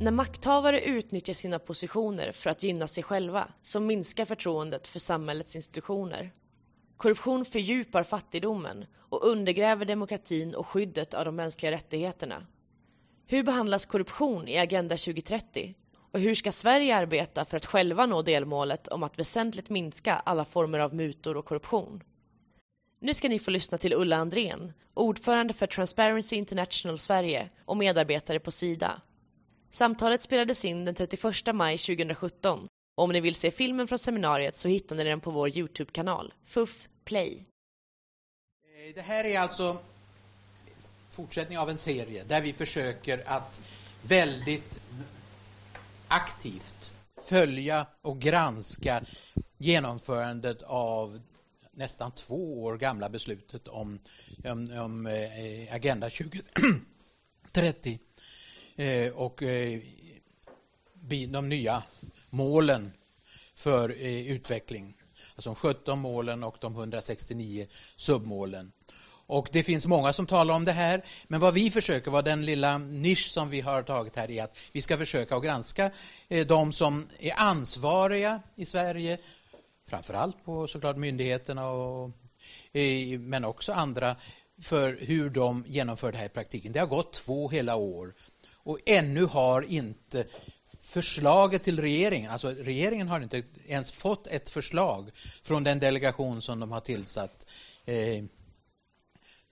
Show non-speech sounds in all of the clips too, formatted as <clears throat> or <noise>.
När makthavare utnyttjar sina positioner för att gynna sig själva så minskar förtroendet för samhällets institutioner. Korruption fördjupar fattigdomen och undergräver demokratin och skyddet av de mänskliga rättigheterna. Hur behandlas korruption i Agenda 2030? Och hur ska Sverige arbeta för att själva nå delmålet om att väsentligt minska alla former av mutor och korruption? Nu ska ni få lyssna till Ulla Andrén, ordförande för Transparency International Sverige och medarbetare på Sida. Samtalet spelades in den 31 maj 2017 och om ni vill se filmen från seminariet så hittar ni den på vår Youtube-kanal, FUF Play. Eh, det här är alltså fortsättning av en serie där vi försöker att väldigt aktivt följa och granska genomförandet av nästan två år gamla beslutet om, om, om eh, Agenda 2030 <clears throat> Eh, och eh, de nya målen för eh, utveckling. Alltså de 17 målen och de 169 submålen. Och det finns många som talar om det här, men vad vi försöker, vad den lilla nisch som vi har tagit här är att vi ska försöka att granska eh, de som är ansvariga i Sverige, framförallt på såklart myndigheterna och, eh, men också andra, för hur de genomför det här i praktiken. Det har gått två hela år och ännu har inte förslaget till regeringen, alltså regeringen har inte ens fått ett förslag från den delegation som de har tillsatt eh,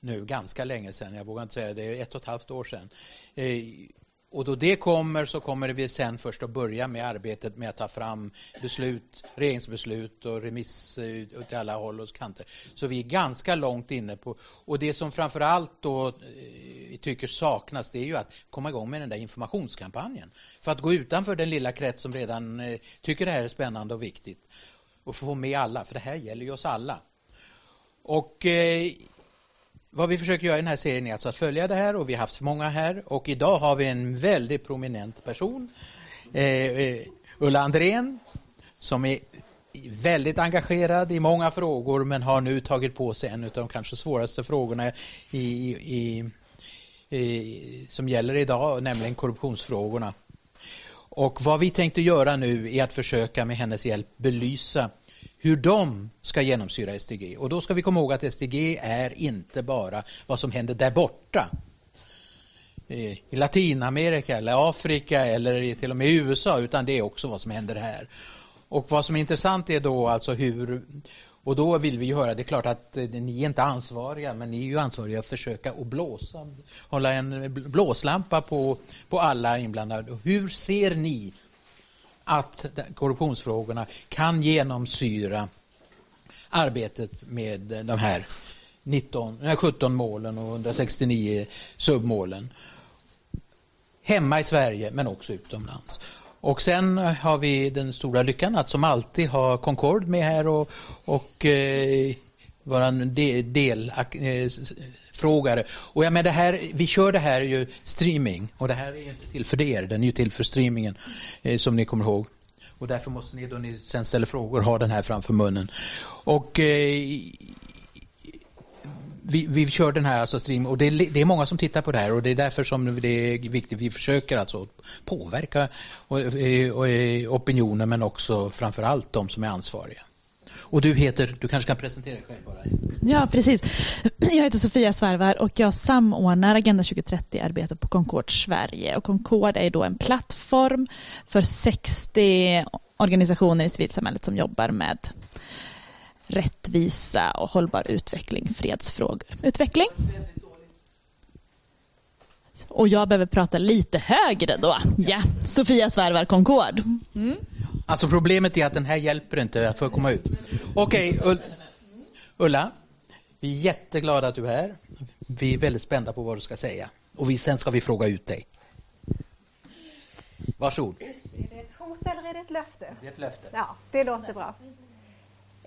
nu ganska länge sedan, jag vågar inte säga det, är ett och ett halvt år sedan. Eh, och då det kommer så kommer vi sen först att börja med arbetet med att ta fram beslut, regeringsbeslut och remiss eh, ut till alla håll och kanter. Så vi är ganska långt inne på, och det som framför allt då eh, vi tycker saknas det är ju att komma igång med den där informationskampanjen. För att gå utanför den lilla krets som redan eh, tycker det här är spännande och viktigt och få med alla, för det här gäller ju oss alla. Och vad vi försöker göra i den här serien är alltså att följa det här och vi har haft många här och idag har vi en väldigt prominent person, eh, eh Ulla Andrén, som är väldigt engagerad i många frågor men har nu tagit på sig en av de kanske svåraste frågorna i, i, i, som gäller idag, nämligen korruptionsfrågorna. Och vad vi tänkte göra nu är att försöka med hennes hjälp belysa hur de ska genomsyra SDG. Och då ska vi komma ihåg att SDG är inte bara vad som händer där borta. Eh, I Latinamerika eller Afrika eller till och med i USA utan det är också vad som händer här. Och vad som är intressant är då alltså hur och då vill vi ju höra, det är klart att eh, ni är inte ansvariga men ni är ju ansvariga att försöka att blåsa, hålla en blåslampa på, på alla inblandade. Hur ser ni att korruptionsfrågorna kan genomsyra arbetet med de här 19, 17 eh, målen och 169 submålen. Hemma i Sverige men också utomlands. Och sen har vi den stora lyckan att som alltid ha Concord med här och, och eh, vara en delfrågare. del. Eh, och jag menar det här, vi kör det här ju streaming och det här är inte till för er, den är ju till för streamingen eh, som ni kommer ihåg. Och därför måste ni då ni sen ställer frågor ha den här framför munnen. Och eh, vi, vi kör den här alltså stream och det är, det är, många som tittar på det här och det är därför som det är viktigt. Vi försöker alltså påverka och, eh, och, och opinionen men också framförallt de som är ansvariga. Och du heter, du kanske kan presentera dig själv bara. Ja, precis. <clears throat> Jag heter Sofia Svarvar och jag samordnar Agenda 2030-arbetet på Concord Sverige. Och Concord är då en plattform för 60 organisationer i civilsamhället som jobbar med rättvisa och hållbar utveckling, fredsfrågor. Utveckling. Och jag behöver prata lite högre då. Ja, Sofia Svärvar Concord. Mm. Alltså problemet är att den här hjälper inte för att komma ut. Okej, okay, Ulla. Vi är jätteglada att du är här. Vi är väldigt spända på vad du ska säga. Och vi, sen ska vi fråga ut dig. Varsågod. Är det ett hot eller är det ett löfte? Det är ett löfte. Ja, det låter bra.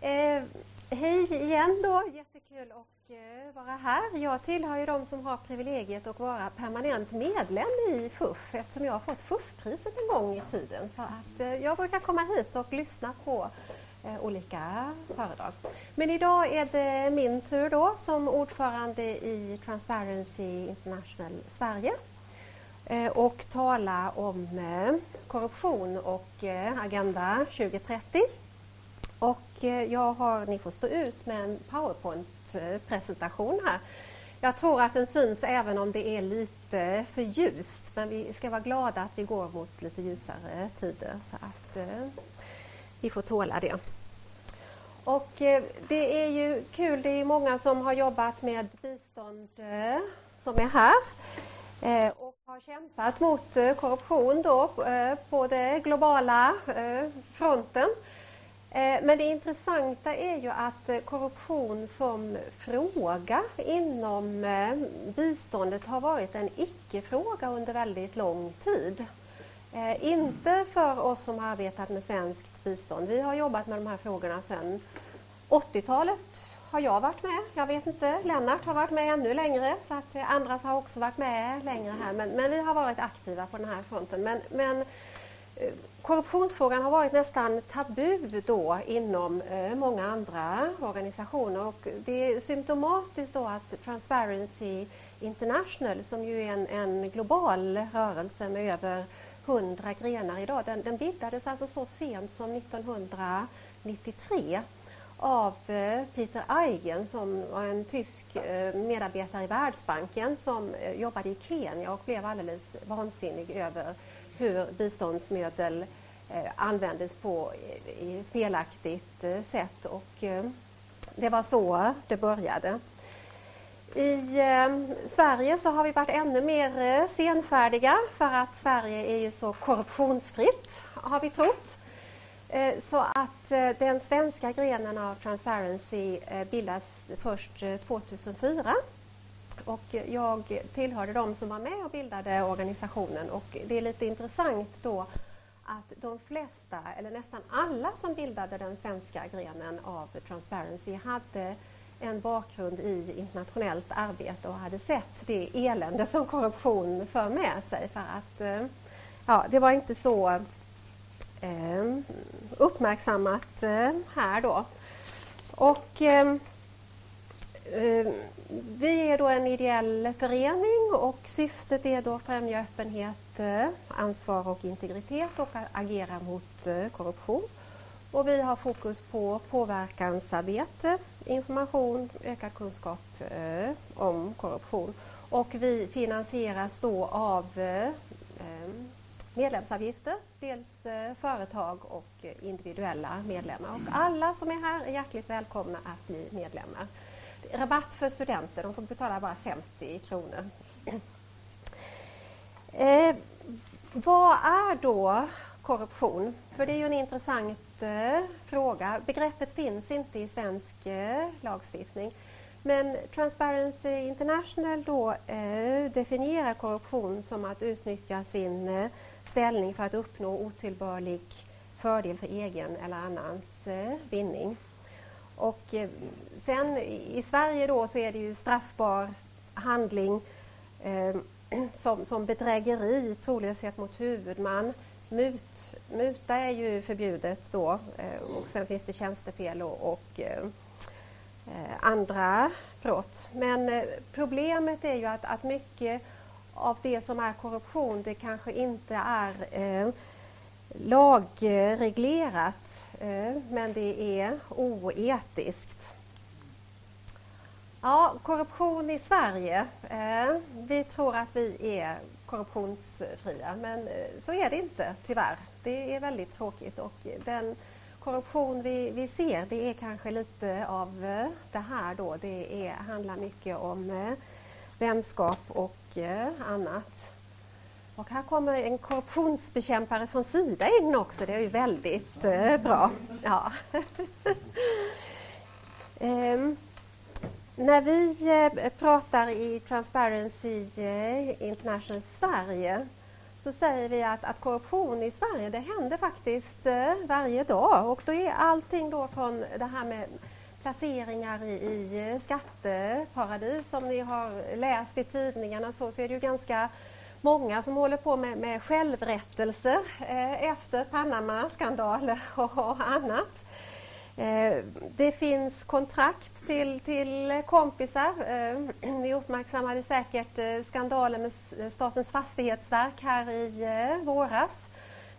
Eh, hej igen då, jättekul att Eh, vara här. Jag tillhör ju de som har privilegiet att vara permanent medlem i FUF eftersom jag har fått FUF-priset en gång i tiden. Så att eh, jag brukar komma hit och lyssna på eh, olika föredrag. Men idag är det min tur då som ordförande i Transparency International Sverige. och tala om korruption och Agenda 2030. Och Eh, jag har, ni får stå ut med en PowerPoint-presentation här. Jag tror att den syns även om det är lite för ljust. Men vi ska vara glada att vi går mot lite ljusare tider. Så att eh, vi får tåla det. Och eh, det är ju kul, det är många som har jobbat med bistånd eh, som är här eh, och har kämpat mot eh, korruption då eh, på den globala eh, fronten. Eh, men det intressanta är ju att eh, korruption som fråga inom eh, biståndet har varit en icke-fråga under väldigt lång tid. Inte för oss som har arbetat med svenskt bistånd. Vi har jobbat med de här frågorna sedan 80-talet har jag varit med. Jag vet inte, Lennart har varit med ännu längre så att andra har också varit med längre här. Men, men vi har varit aktiva på den här fronten. Men, men Eh, korruptionsfrågan har varit nästan tabu då inom eh, många andra organisationer. Och det är symptomatiskt då att Transparency International som ju är en, en global rörelse med över 100 grenar idag, den, den bildades alltså så sent som 1993 av eh, Peter Eigen som var en tysk medarbetare i Världsbanken som jobbade i Kenya och blev alldeles vansinnig över hur biståndsmedel eh, användes på eh, i felaktigt eh, sätt och det var så det började. I Sverige så har vi varit ännu mer senfärdiga för att Sverige är ju så korruptionsfritt har vi trott. Så att den svenska grenen av Transparency bildas först 2004 och jag tillhörde de som var med och bildade organisationen och det är lite intressant då att de flesta, eller nästan alla som bildade den svenska grenen av Transparency hade en bakgrund i internationellt arbete och hade sett det elände som korruption för med sig. För att eh, ja, det var inte så eh, uppmärksammat eh, här då. Och Eh, eh vi är då en ideell förening och syftet är då att främja öppenhet, ansvar och integritet och agera mot eh, korruption. Och vi har fokus på påverkansarbete, information, ökad kunskap eh, om korruption. Och vi finansieras då av eh, medlemsavgifter, dels företag och individuella medlemmar. Och alla som är här är hjärtligt välkomna att bli medlemmar rabatt för studenter. De får betala bara 50 kronor. <clears throat> Eh, vad är då korruption? För det är ju en intressant eh, fråga. Begreppet finns inte i svensk eh, lagstiftning. Men Transparency International då, eh, definierar korruption som att utnyttja sin eh, ställning för att uppnå otillbörlig fördel för egen eller annans eh, vinning. Och eh, sen i Sverige då så är det ju straffbar handling eh, <clears throat> som, som bedrägeri, trolöshet mot huvudman. Mut, muta är ju förbjudet då eh, och sen finns det tjänstefel och, och eh, eh andra brott. Men eh, problemet är ju att, att mycket av det som är korruption det kanske inte är eh, lagreglerat Eh, men det är oetiskt. Ja, korruption i Sverige. Eh, vi tror att vi är korruptionsfria, men eh, så är det inte tyvärr. Det är väldigt tråkigt och den korruption vi, vi ser det är kanske lite av det här då. Det är, handlar mycket om vänskap och annat. Och här kommer en korruptionsbekämpare från Sida in också. Det är ju väldigt eh, bra. Ja. um, <laughs> när vi eh, pratar i Transparency eh, International Sverige så säger vi att, att korruption i Sverige det händer faktiskt eh, varje dag. Och då är allting då från det här med placeringar i, i eh, skatteparadis som ni har läst i tidningarna så, så är det ju ganska många som håller på med, med självrättelse eh, efter Panama-skandaler <laughs> och, och annat. Eh, det finns kontrakt till, till kompisar. Eh, ni uppmärksammade säkert eh, skandalen med Statens fastighetsverk här i våras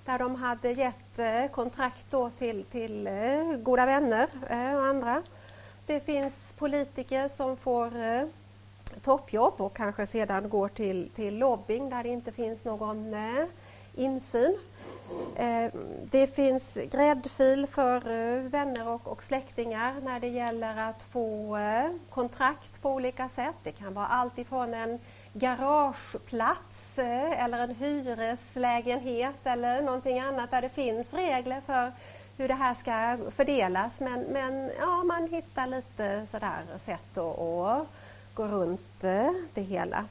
där de hade gett kontrakt då till, till goda vänner och andra. Det finns politiker som får toppjobb och kanske sedan går till, till lobbying där det inte finns någon eh, insyn. Eh, det finns gräddfil för eh, vänner och, och, släktingar när det gäller att få eh, kontrakt på olika sätt. Det kan vara allt ifrån en garageplats eh, eller en hyreslägenhet eller någonting annat där det finns regler för hur det här ska fördelas. Men, men ja, man hittar lite sådär sätt att gå runt eh, det hela.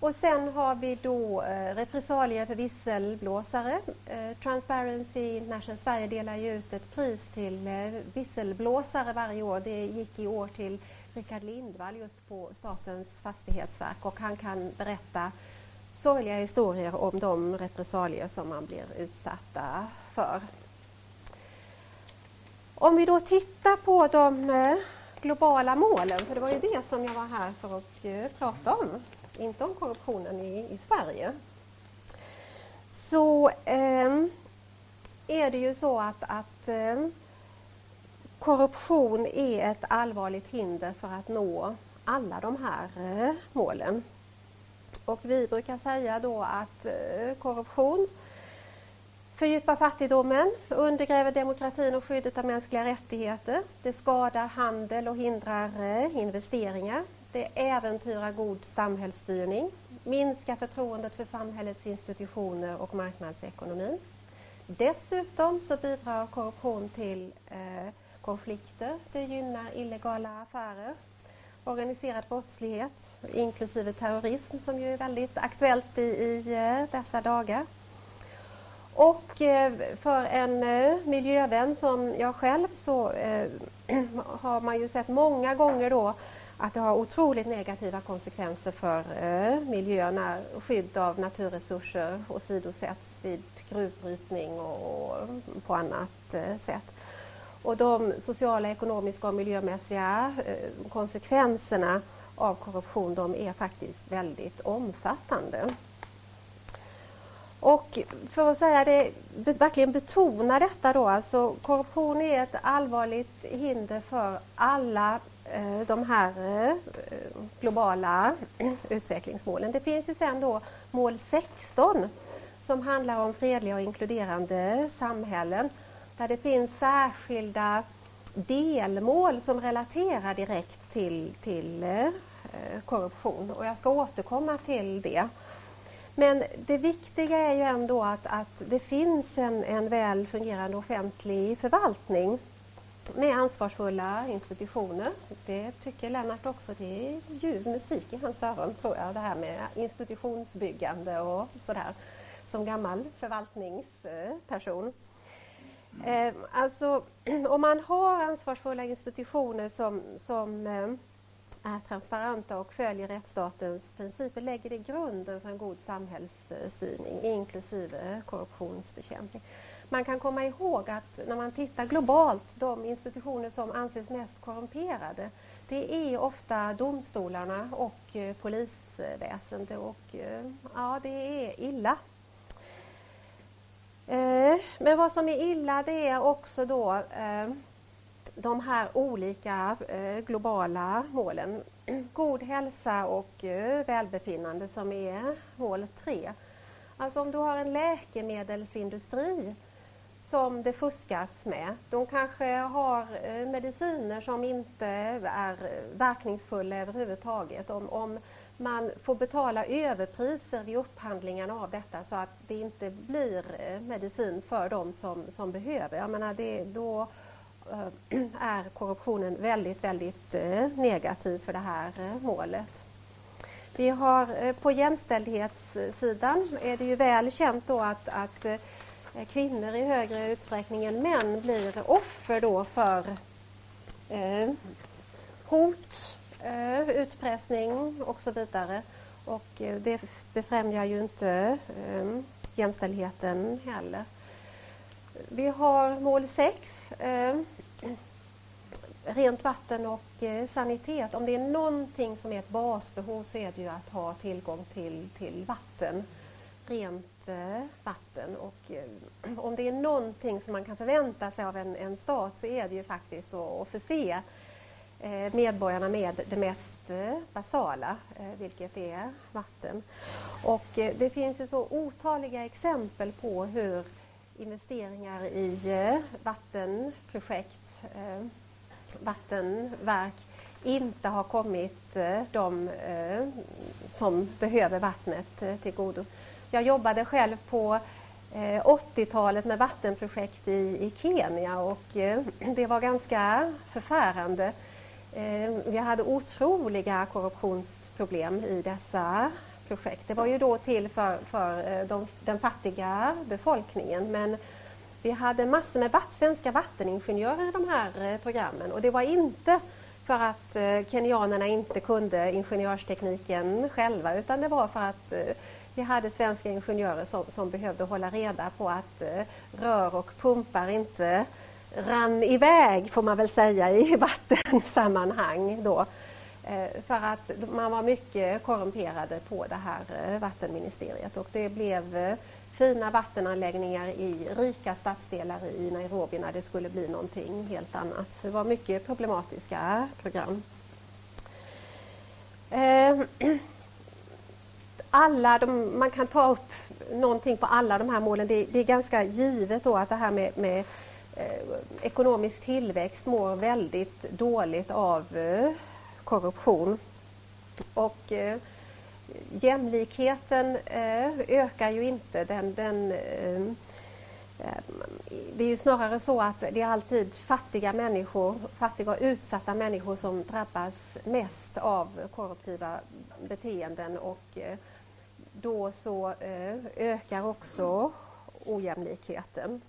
Och sen har vi då eh, repressalier för visselblåsare. Eh, Transparency International Sverige delar ju ut ett pris till eh, visselblåsare varje år. Det gick i år till Rickard Lindvall just på Statens fastighetsverk och han kan berätta sorgliga historier om de repressalier som man blir utsatta för. Om vi då tittar på de eh, globala målen, för det var ju det som jag var här för att eh, prata om, inte om korruptionen i, i Sverige. Så eh, är det ju så att, att eh, korruption är ett allvarligt hinder för att nå alla de här eh, målen. Och vi brukar säga då att eh, korruption fördjupar fattigdomen, undergräver demokratin och skyddet av mänskliga rättigheter. Det skadar handel och hindrar eh, investeringar. Det äventyrar god samhällsstyrning, minskar förtroendet för samhällets institutioner och marknadsekonomin. Dessutom så bidrar korruption till eh, konflikter. Det gynnar illegala affärer, organiserad brottslighet inklusive terrorism som ju är väldigt aktuellt i, i eh, dessa dagar. Och eh, för en eh, miljövän som jag själv så eh, <clears throat> har man ju sett många gånger då att det har otroligt negativa konsekvenser för miljön när skydd av naturresurser åsidosätts vid gruvbrytning och på annat sätt. Och de sociala, ekonomiska och miljömässiga konsekvenserna av korruption de är faktiskt väldigt omfattande. Och för att säga det, verkligen betona detta då, alltså korruption är ett allvarligt hinder för alla eh, de här eh, globala <clears throat> utvecklingsmålen. Det finns ju sen då mål 16 som handlar om fredliga och inkluderande samhällen där det finns särskilda delmål som relaterar direkt till, till eh, korruption och jag ska återkomma till det. Men det viktiga är ju ändå att, att det finns en, en väl fungerande offentlig förvaltning med ansvarsfulla institutioner. Det tycker Lennart också. Det är ljuv musik i hans öron tror jag, det här med institutionsbyggande och sådär som gammal förvaltningsperson. Eh, alltså, om man har ansvarsfulla institutioner som, som eh, är transparenta och följer rättsstatens principer lägger det grunden för en god samhällsstyrning inklusive korruptionsbekämpning. Man kan komma ihåg att när man tittar globalt, de institutioner som anses mest korrumperade, det är ofta domstolarna och eh, polisväsendet och eh, ja, det är illa. Eh, men vad som är illa det är också då de här olika eh, globala målen. <clears throat> God hälsa och eh, välbefinnande som är mål tre. Alltså om du har en läkemedelsindustri som det fuskas med. De kanske har eh, mediciner som inte är verkningsfulla överhuvudtaget. Om, om man får betala överpriser vid upphandlingen av detta så att det inte blir medicin för de som, som behöver. Jag menar det, då Eh, Eh, är korruptionen väldigt, väldigt eh, negativ för det här eh, målet. Vi har på jämställdhetssidan är det ju väl känt då att, att kvinnor i högre utsträckning än män blir offer då för eh, hot, eh, utpressning och så vidare. Och det befrämjar ju inte eh, jämställdheten heller. Vi har mål 6 rent vatten och eh, sanitet. Om det är någonting som är ett basbehov så är det ju att ha tillgång till, till vatten. Rent eh, vatten. Och eh, om det är någonting som man kan förvänta sig av en, en stat så är det ju faktiskt att förse eh, medborgarna med det mest eh, basala, eh, vilket är vatten. Och eh, det finns ju så otaliga exempel på hur investeringar i eh, vattenprojekt eh, vattenverk inte har kommit eh, de eh, som behöver vattnet eh, till godo. Jag jobbade själv på 80-talet med vattenprojekt i, i Kenya och det var ganska förfärande. Vi hade otroliga korruptionsproblem i dessa projekt. Det var ju då till för, för de, den fattiga befolkningen men vi hade massor med svenska vatteningenjörer i de här eh, programmen och det var inte för att eh, kenyanerna inte kunde ingenjörstekniken själva utan det var för att eh, vi hade svenska ingenjörer som, som behövde hålla reda på att eh, rör och pumpar inte rann iväg får man väl säga i <laughs> vattensammanhang då. Eh, för att man var mycket korrumperade på det här vattenministeriet och det blev fina vattenanläggningar i rika stadsdelar i Nairobi när det skulle bli någonting helt annat. Så det var mycket problematiska program. Ehm, alla de, man kan ta upp någonting på alla de här målen. Det, det är ganska givet då att det här med, med eh, ekonomisk tillväxt mår väldigt dåligt av eh, korruption. Och eh, jämlikheten eh, ökar ju inte. Den, den, eh, eh, det är ju snarare så att det är alltid fattiga människor, fattiga och utsatta människor som drabbas mest av korruptiva beteenden och då så ökar också ojämlikheten.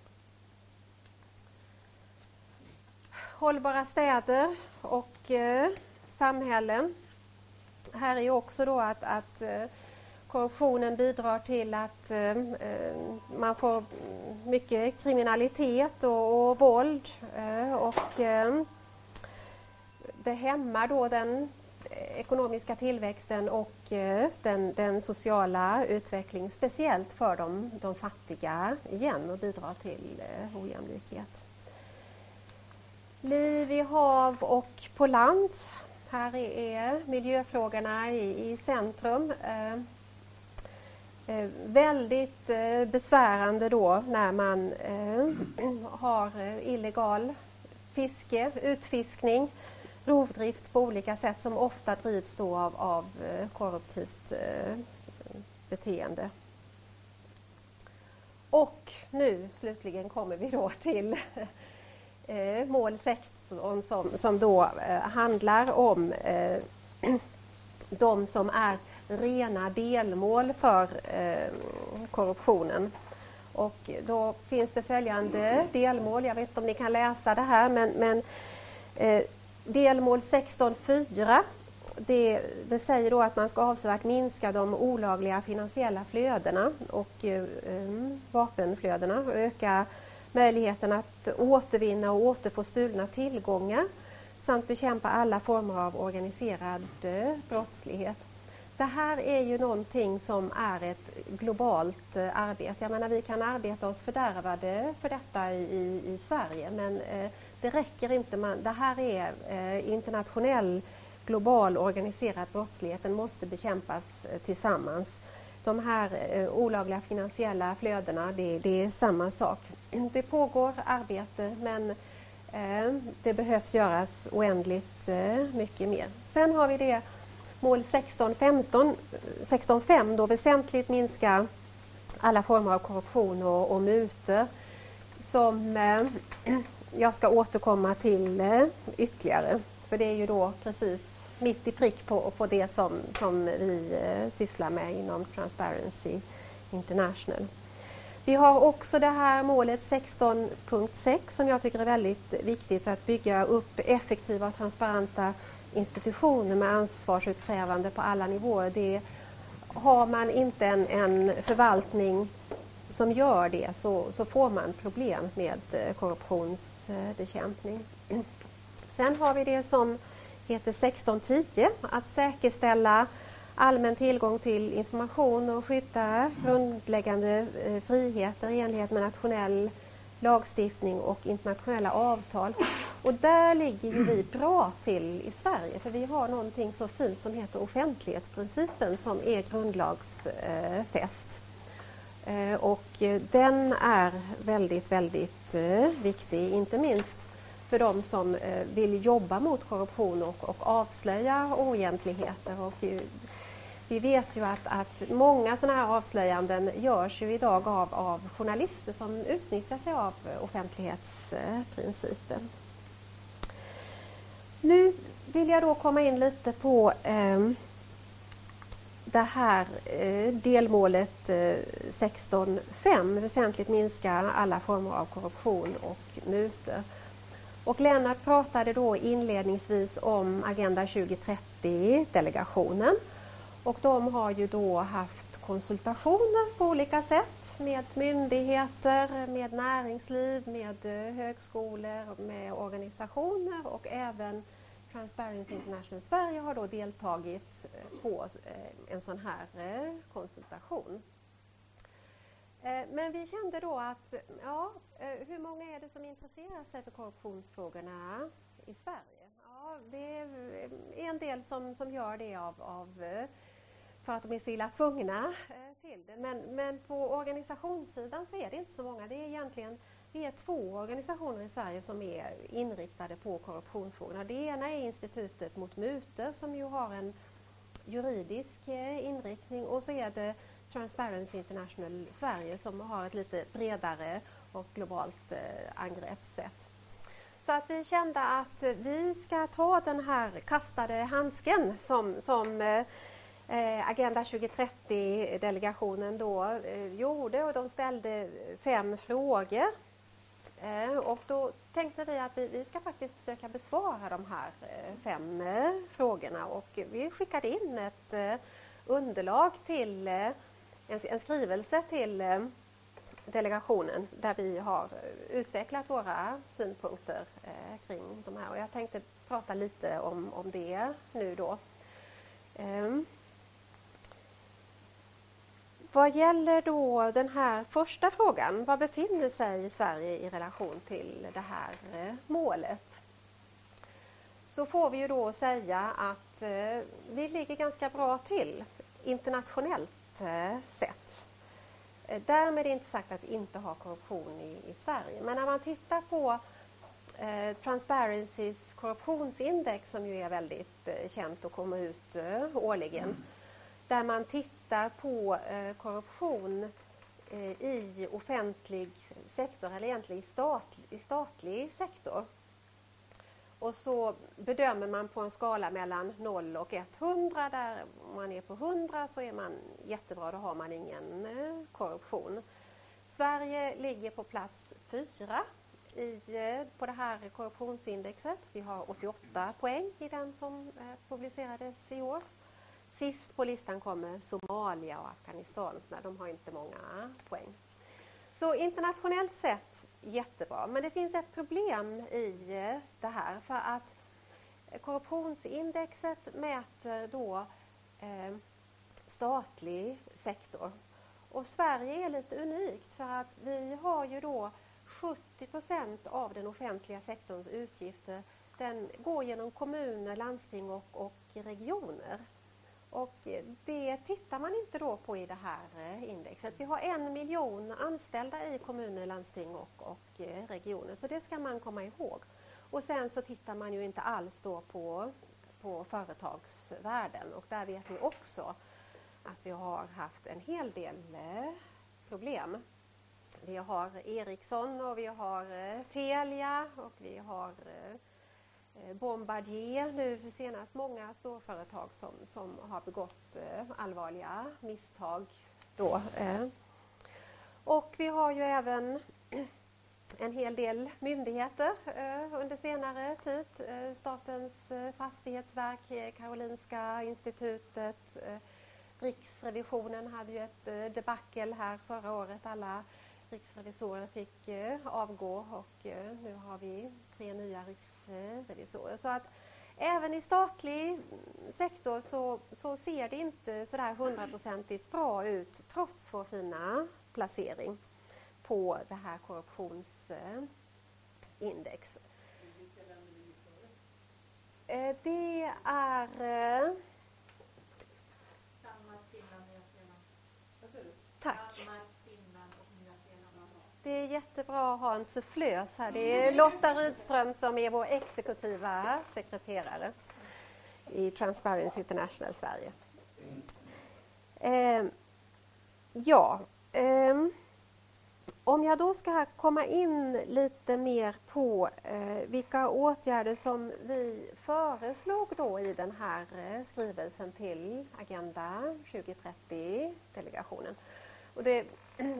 Hållbara städer och samhällen här är också då att, att eh, korruptionen bidrar till att eh, eh, man får mycket kriminalitet och, och våld eh, och det hämmar då den ekonomiska tillväxten och den, den sociala utvecklingen, speciellt för de, de fattiga igen och bidrar till ojämlikhet. Liv i hav och på land här är miljöfrågorna i, i centrum. Eh, eh, väldigt eh, besvärande då när man eh, har eh, illegal fiske, utfiskning, rovdrift på olika sätt som ofta drivs då av, av eh, korruptivt eh, beteende. Och nu slutligen kommer vi då till eh, mål 16 som, som då eh, handlar om eh, <clears throat> de som är rena delmål för eh, korruptionen. Och då finns det följande delmål, jag vet inte om ni kan läsa det här men, men eh, delmål 16.4 det, det, säger då att man ska avsevärt minska de olagliga finansiella flödena och eh, mm, vapenflödena och öka möjligheten att återvinna och återfå stulna tillgångar samt bekämpa alla former av organiserad eh, brottslighet. Det här är ju någonting som är ett globalt eh, arbete. Jag menar, vi kan arbeta oss fördärvade för detta i, i Sverige men eh, det räcker inte. Man, det här är eh, internationell global organiserad brottslighet. Den måste bekämpas tillsammans de här eh, olagliga finansiella flödena, det, det, är samma sak. Det pågår arbete men eh, det behövs göras oändligt eh, mycket mer. Sen har vi det mål 16.15, 16.5 då väsentligt minska alla former av korruption och, och mutor som jag ska återkomma till ytterligare. För det är ju då precis mitt i prick på, på det som, som vi eh, sysslar med inom Transparency International. Vi har också det här målet 16.6 som jag tycker är väldigt viktigt för att bygga upp effektiva och transparenta institutioner med ansvarsutkrävande på alla nivåer. Det har man inte en, en förvaltning som gör det så, så får man problem med eh, korruptionsbekämpning. Sen har vi det som heter 1610, att säkerställa allmän tillgång till information och skydda grundläggande eh, friheter i enlighet med nationell lagstiftning och internationella avtal. Och där ligger ju vi bra till i Sverige för vi har någonting så fint som heter offentlighetsprincipen som är grundlagsfäst. Eh, och eh, den är väldigt, väldigt viktig, inte minst för de som eh, vill jobba mot korruption och, och avslöja oegentligheter. Och vi vet ju att, att många sådana här avslöjanden görs ju idag av, av journalister som utnyttjar sig av offentlighetsprincipen. Nu vill jag då komma in lite på eh, det här eh, delmålet eh, 16.5, väsentligt minska alla former av korruption och mutor. Och Lennart pratade då inledningsvis om Agenda 2030-delegationen och de har ju då haft konsultationer på olika sätt med myndigheter, med näringsliv, med eh, högskolor, med organisationer och även Transparency International Sverige har då deltagit eh, på eh, en sån här konsultation. Eh, men vi kände då att, ja, eh, hur många är det som intresserar sig för korruptionsfrågorna i Sverige? Ja, det är eh, en del som, som gör det av, av för att de är så illa tvungna till det. Men, men på organisationssidan så är det inte så många. Det är egentligen det är två organisationer i Sverige som är inriktade på korruptionsfrågorna. Det ena är Institutet mot mutor som ju har en juridisk inriktning och så är det Transparency International Sverige som har ett lite bredare och globalt eh, angreppssätt. Så att vi kände att vi ska ta den här kastade handsken som, som eh, eh Agenda 2030-delegationen då eh, gjorde och de ställde fem frågor. Eh, och då tänkte vi att vi, vi, ska faktiskt försöka besvara de här eh, fem eh, frågorna och vi skickade in ett eh, underlag till eh, en, en, skrivelse till eh, delegationen där vi har utvecklat våra synpunkter eh, kring de här och jag tänkte prata lite om, om det nu då. Ehm. Vad gäller då den här första frågan, var befinner sig Sverige i relation till det här eh, målet? Så får vi ju då säga att eh, vi ligger ganska bra till internationellt eh. Därmed är inte sagt att vi inte har korruption i, i Sverige. Men när man tittar på eh, Transparencys korruptionsindex som ju är väldigt eh, känt och kommer ut eh, årligen där man tittar på eh, korruption eh, i offentlig sektor, eller egentligen i statlig, i statlig sektor. Och så bedömer man på en skala mellan 0 och 100. Där om man är på 100 så är man jättebra, då har man ingen eh, korruption. Sverige ligger på plats 4 i, eh, på det här korruptionsindexet. Vi har 88 poäng i den som eh, publicerades i år. Sist på listan kommer Somalia och Afghanistan, så de har inte många poäng. Så internationellt sett jättebra, men det finns ett problem i eh, det här för att korruptionsindexet mäter då eh, statlig sektor. Och Sverige är lite unikt för att vi har ju då 70 procent av den offentliga sektorns utgifter den går genom kommuner, landsting och, och regioner. Och det tittar man inte då på i det här eh, indexet. Vi har en miljon anställda i kommuner, landsting och, och eh, regioner, så det ska man komma ihåg. Och sen så tittar man ju inte alls då på, på företagsvärlden och där vet vi också att vi har haft en hel del eh, problem. Vi har Ericsson och vi har Telia och vi har Eh, Eh, Bombardier nu senast många storföretag som, som har begått eh, allvarliga misstag då. Eh. Och vi har ju även en hel del myndigheter under senare tid. Statens fastighetsverk, Karolinska institutet, Riksrevisionen hade ju ett debacle här förra året. Alla riksrevisorer fick avgå och nu har vi tre nya riksrevisorer. Så att även i statlig sektor så, så ser det inte sådär hundraprocentigt bra ut trots vår fina placering på det här korruptionsindex. Det är Tack. Det är jättebra att ha en sufflös här. Det är Lotta Rydström som är vår exekutiva sekreterare i Transparency International Sverige. Eh, ja, eh, om jag då ska komma in lite mer på eh, vilka åtgärder som vi föreslog då i den här eh, skrivelsen till Agenda 2030-delegationen. Och det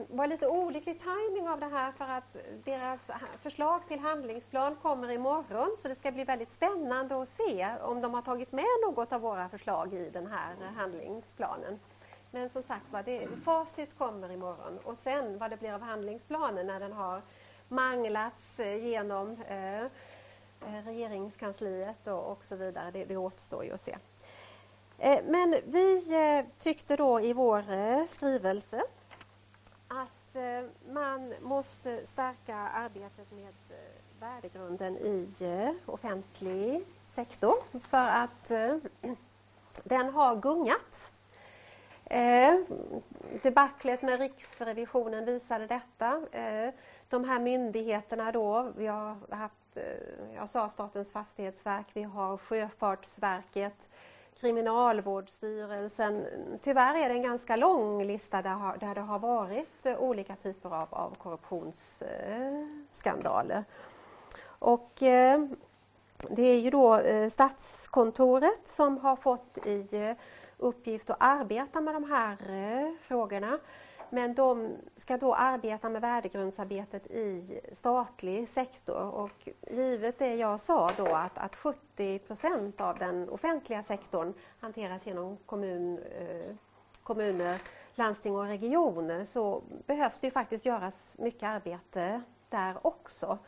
var lite olycklig timing av det här för att deras förslag till handlingsplan kommer imorgon så det ska bli väldigt spännande att se om de har tagit med något av våra förslag i den här handlingsplanen. Men som sagt var, det, facit kommer imorgon och sen vad det blir av handlingsplanen när den har manglats eh, genom eh, eh, regeringskansliet och, och så vidare, det, det återstår ju att se. Eh, men vi eh, tyckte då i vår eh, skrivelse att eh, man måste stärka arbetet med eh, värdegrunden i eh, offentlig sektor för att <clears throat> den har gungat. Debaclet med Riksrevisionen visade detta. De här myndigheterna då, vi har haft, jag sa Statens fastighetsverk, vi har Sjöfartsverket, Kriminalvårdsstyrelsen. Tyvärr är det en ganska lång lista där, där det har varit olika typer av, av korruptionsskandaler. Och eh, det är ju då eh, Statskontoret som har fått i uppgift att arbeta med de här eh, frågorna. Men de ska då arbeta med värdegrundsarbetet i statlig sektor och givet det jag sa då att, att 70 procent av den offentliga sektorn hanteras genom kommun, eh, kommuner, landsting och regioner så behövs det ju faktiskt göras mycket arbete där också.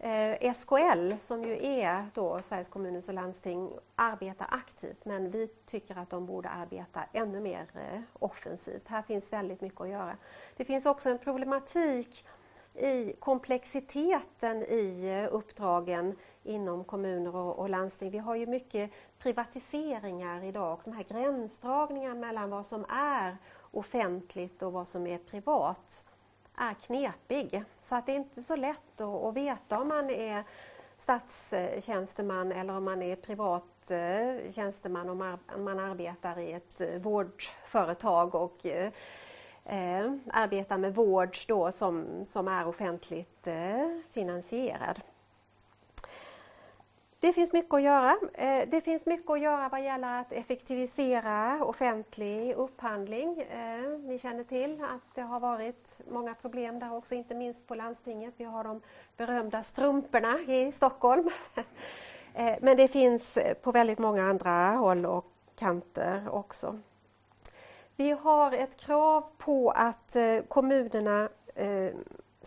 Eh, SKL, som ju är då Sveriges kommuner och landsting, arbetar aktivt men vi tycker att de borde arbeta ännu mer eh, offensivt. Här finns väldigt mycket att göra. Det finns också en problematik i komplexiteten i eh, uppdragen inom kommuner och, och landsting. Vi har ju mycket privatiseringar idag de här gränsdragningarna mellan vad som är offentligt och vad som är privat är knepig. Så att det är inte så lätt att, att veta om man är statstjänsteman eller om man är privat eh, tjänsteman om man arbetar i ett eh, vårdföretag och eh, eh, arbetar med vård då som, som är offentligt eh, finansierad. Det finns mycket att göra. Eh, det finns mycket att göra vad gäller att effektivisera offentlig upphandling. Eh, ni känner till att det har varit många problem där också, inte minst på landstinget. Vi har de berömda strumporna i Stockholm. <laughs> Eh, men det finns på väldigt många andra håll och kanter också. Vi har ett krav på att kommunerna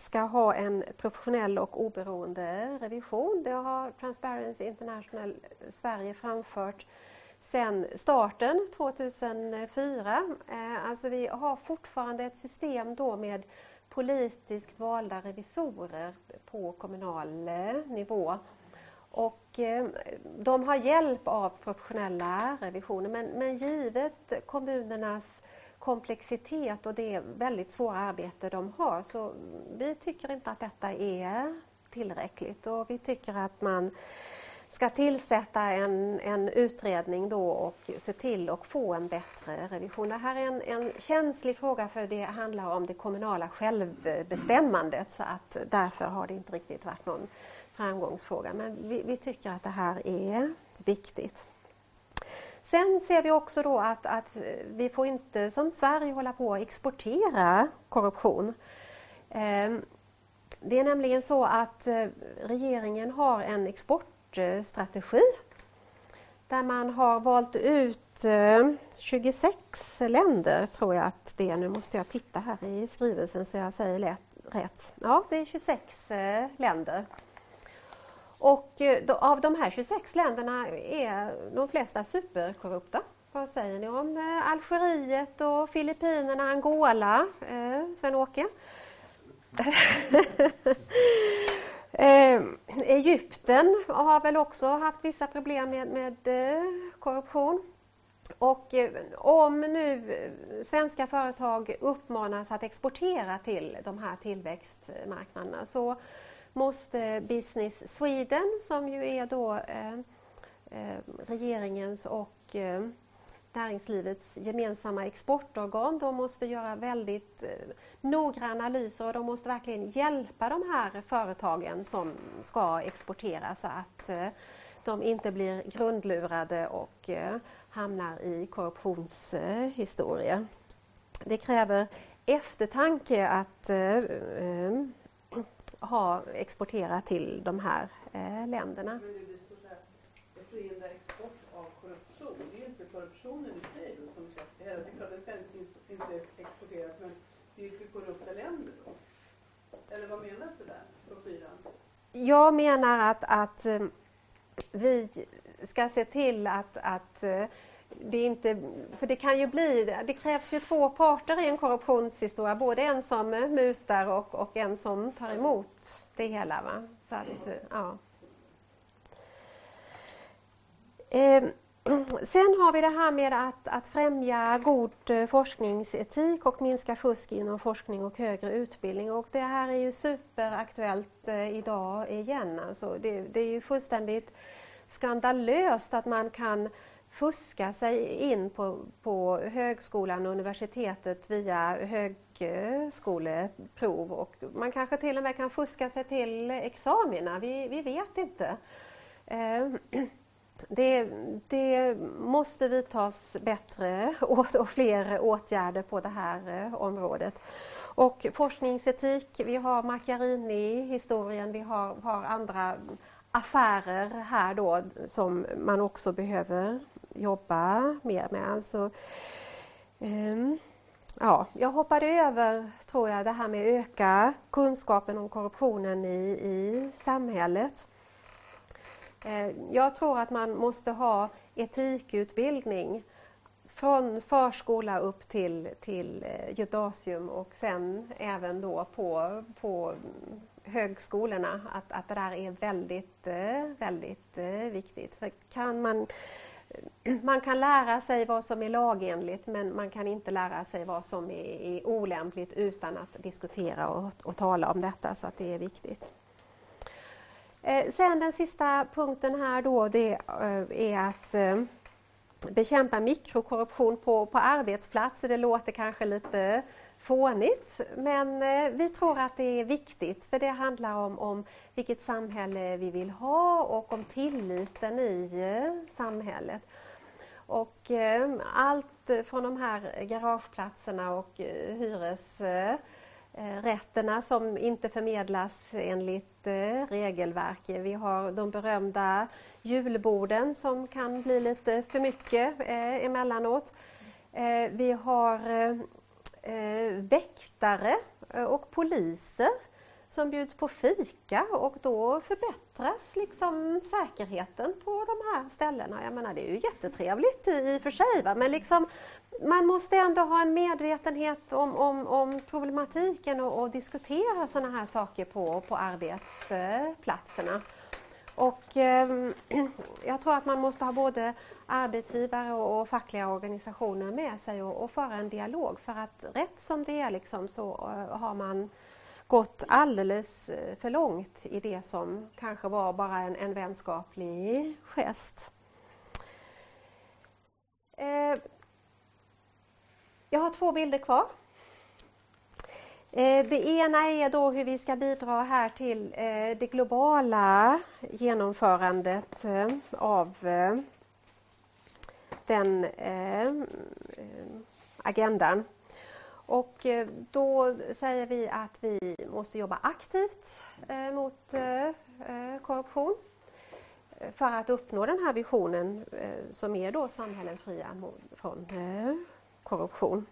ska ha en professionell och oberoende revision. Det har Transparency International Sverige framfört sedan starten 2004. Eh, alltså vi har fortfarande ett system då med politiskt valda revisorer på kommunal eh, nivå. Och eh, de har hjälp av professionella revisioner men, men givet kommunernas komplexitet och det väldigt svåra arbete de har. Så vi tycker inte att detta är tillräckligt och vi tycker att man ska tillsätta en, en utredning då och se till att få en bättre revision. Det här är en, en känslig fråga för det handlar om det kommunala självbestämmandet så att därför har det inte riktigt varit någon framgångsfråga. Men vi, vi tycker att det här är viktigt. Sen ser vi också då att, att vi får inte som Sverige hålla på att exportera korruption. Ehm, det är nämligen så att eh, regeringen har en exportstrategi där man har valt ut eh, 26 länder tror jag att det är. Nu måste jag titta här i skrivelsen så jag säger rätt. Ja, det är 26 eh, länder. Och eh, av de här 26 länderna är de flesta superkorrupta. Vad säger ni om eh, Algeriet och Filippinerna, Angola, eh, Sven-Åke? <laughs> Egypten har väl också haft vissa problem med, med korruption. Och om nu svenska företag uppmanas att exportera till de här tillväxtmarknaderna så måste Business Sweden, som ju är då eh, eh, regeringens och eh, näringslivets gemensamma exportorgan. De måste göra väldigt noggranna analyser och de måste verkligen hjälpa de här företagen som ska exportera så att de inte blir grundlurade och hamnar i korruptionshistoria. Det kräver eftertanke att ha exportera till de här länderna förhindra export av korruption. Det är ju inte korruptionen i sig då som sagt. Det är klart den ska inte, inte exporteras men det är ju för korrupta länder då. Eller vad menas det där på fyran? Jag menar att, att eh, vi ska se till att, att det det inte, för det kan ju bli, det krävs ju två parter i en korruptionshistoria, både en som mutar och, och en som tar emot det hela. Va? Så att, ja. Eh, sen har vi det här med att, att främja god forskningsetik och minska fusk inom forskning och högre utbildning. Och det här är ju superaktuellt eh, idag igen. Alltså det, det är ju fullständigt skandalöst att man kan fuska sig in på, på högskolan och universitetet via högskoleprov. Och man kanske till och med kan fuska sig till examina, vi, vi vet inte. Eh, <clears throat> det, det, måste vidtas bättre <laughs> och fler åtgärder på det här eh, området. Och forskningsetik, vi har Macchiarini-historien, vi har, har, andra affärer här då som man också behöver jobba mer med. Så, um, ja, jag hoppade över, tror jag, det här med att öka kunskapen om korruptionen i, i samhället. Eh, jag tror att man måste ha etikutbildning från förskola upp till, till eh, gymnasium och sen även då på, på högskolorna att, att det där är väldigt, eh, väldigt eh, viktigt. Så kan man, <clears throat> man kan lära sig vad som är lagenligt men man kan inte lära sig vad som är, är olämpligt utan att diskutera och, och tala om detta så att det är viktigt. Eh, sen den sista punkten här då det är att bekämpa mikrokorruption på, på arbetsplatser. Det låter kanske lite fånigt men eh, vi tror att det är viktigt för det handlar om, om vilket samhälle vi vill ha och om tilliten i eh, samhället. Och eh, allt från de här garageplatserna och hyres Eh, Eh, rätterna som inte förmedlas enligt eh, regelverk. Vi har de berömda julborden som kan bli lite för mycket eh, emellanåt. Vi har väktare och poliser som bjuds på fika och då förbättras liksom säkerheten på de här ställena. Jag menar det är ju jättetrevligt i och för sig va? men liksom, man måste ändå ha en medvetenhet om, om, om problematiken och, och diskutera sådana här saker på, på arbetsplatserna. Och eh, <clears throat> jag tror att man måste ha både arbetsgivare och, och fackliga organisationer med sig och, och, föra en dialog för att rätt som det är liksom så eh, har man gått alldeles eh, för långt i det som kanske var bara en, en vänskaplig gest. Eh, jag har två bilder kvar. Eh, det ena är då hur vi ska bidra här till eh, det globala genomförandet eh, av den agendan. Och då säger vi att vi måste jobba aktivt mot korruption. för att uppnå den här visionen som är då samhällen fria från korruption.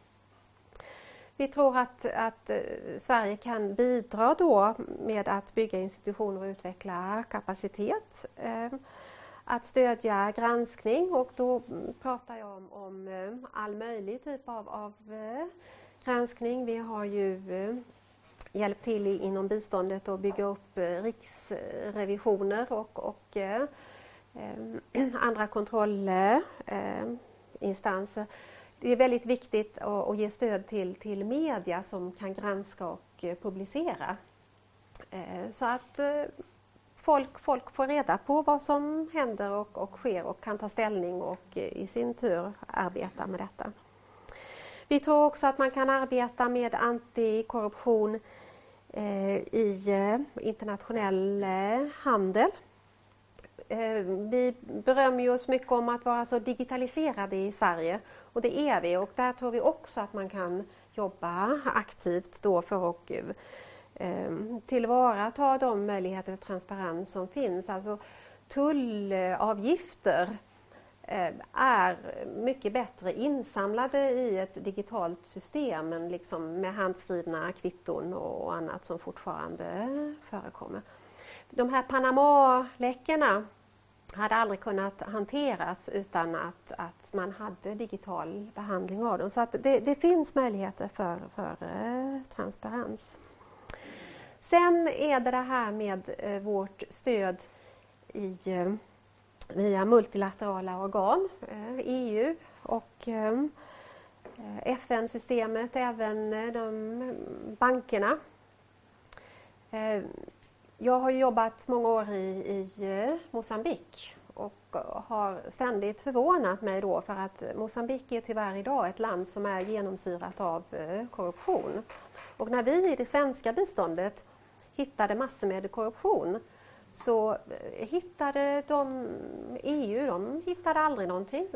Vi tror att, att eh, Sverige kan bidra då med att bygga institutioner och utveckla kapacitet eh, att stödja granskning och då pratar jag om, om eh, all möjlig typ av, av granskning. Vi har ju hjälpt till inom biståndet att bygga upp riksrevisioner och, och <clears throat> andra kontrollinstanser. Det är väldigt viktigt att, ge stöd till, till media som kan granska och eh, publicera. Eh, så att eh, folk, folk får reda på vad som händer och, och sker och kan ta ställning och i sin tur arbeta med detta. Vi tror också att man kan arbeta med antikorruption i internationell handel. Eh, vi berömmer oss mycket om att vara så digitaliserade i Sverige och det är vi och där tror vi också att man kan jobba aktivt då för att eh, tillvarata de möjligheter till transparens som finns. Alltså tullavgifter eh, är mycket bättre insamlade i ett digitalt system än liksom med handskrivna kvitton och annat som fortfarande förekommer. De här Panama-läckorna hade aldrig kunnat hanteras utan att, att man hade digital behandling av dem. Så att det, det finns möjligheter för, för eh, transparens. Sen är det det här med eh, vårt stöd i, eh, via multilaterala organ, EU eh, och eh, FN-systemet, även eh, de eh, bankerna. Jag har jobbat många år i, i eh, Mosambik och eh, har ständigt förvånat mig då för att Mosambik är tyvärr idag ett land som är genomsyrat av eh, korruption. Och när vi i det svenska biståndet hittade massor med korruption så hittade de, EU de hittade aldrig någonting.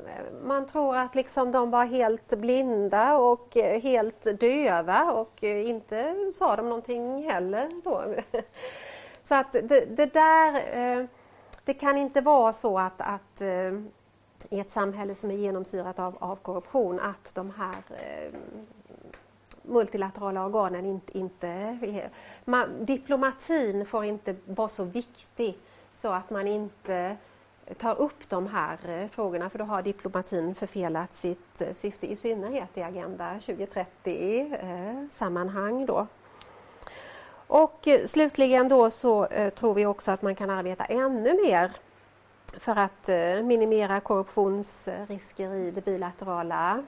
Man tror att liksom de var helt blinda och helt döva och inte sa de någonting heller då. <laughs> Så att det, det där, eh, det kan inte vara så att, att eh, i ett samhälle som är genomsyrat av, av korruption att de här eh, multilaterala organen inte, inte man, diplomatin får inte vara så viktig så att man inte tar upp de här frågorna för då har diplomatin förfelat sitt syfte i synnerhet i Agenda 2030 eh, sammanhang då. Och eh, slutligen då så eh, tror vi också att man kan arbeta ännu mer för att eh, minimera korruptionsrisker i det bilaterala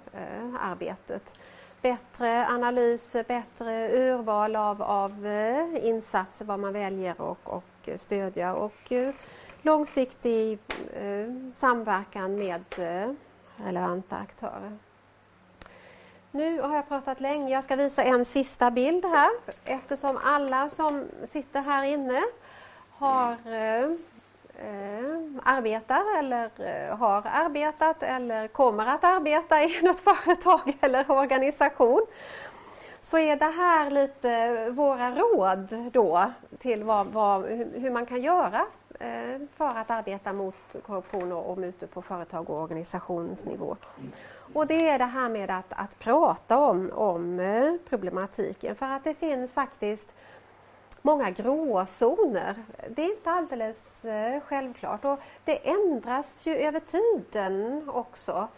arbetet bättre analys, bättre urval av, av insatser, vad man väljer och, och stödja och långsiktig samverkan med relevanta aktörer. Nu har jag pratat länge. Jag ska visa en sista bild här eftersom alla som sitter här inne har eh, eh arbetar eller eh, har arbetat eller kommer att arbeta <laughs> i något företag eller organisation så är det här lite våra råd då till vad, vad, hur man kan göra eh, för att arbeta mot korruption och mutor på företag och organisationsnivå. Och det är det här med att, att prata om, om eh, problematiken för att det finns faktiskt många gråzoner. Det är inte alldeles eh, självklart och det ändras ju över tiden också.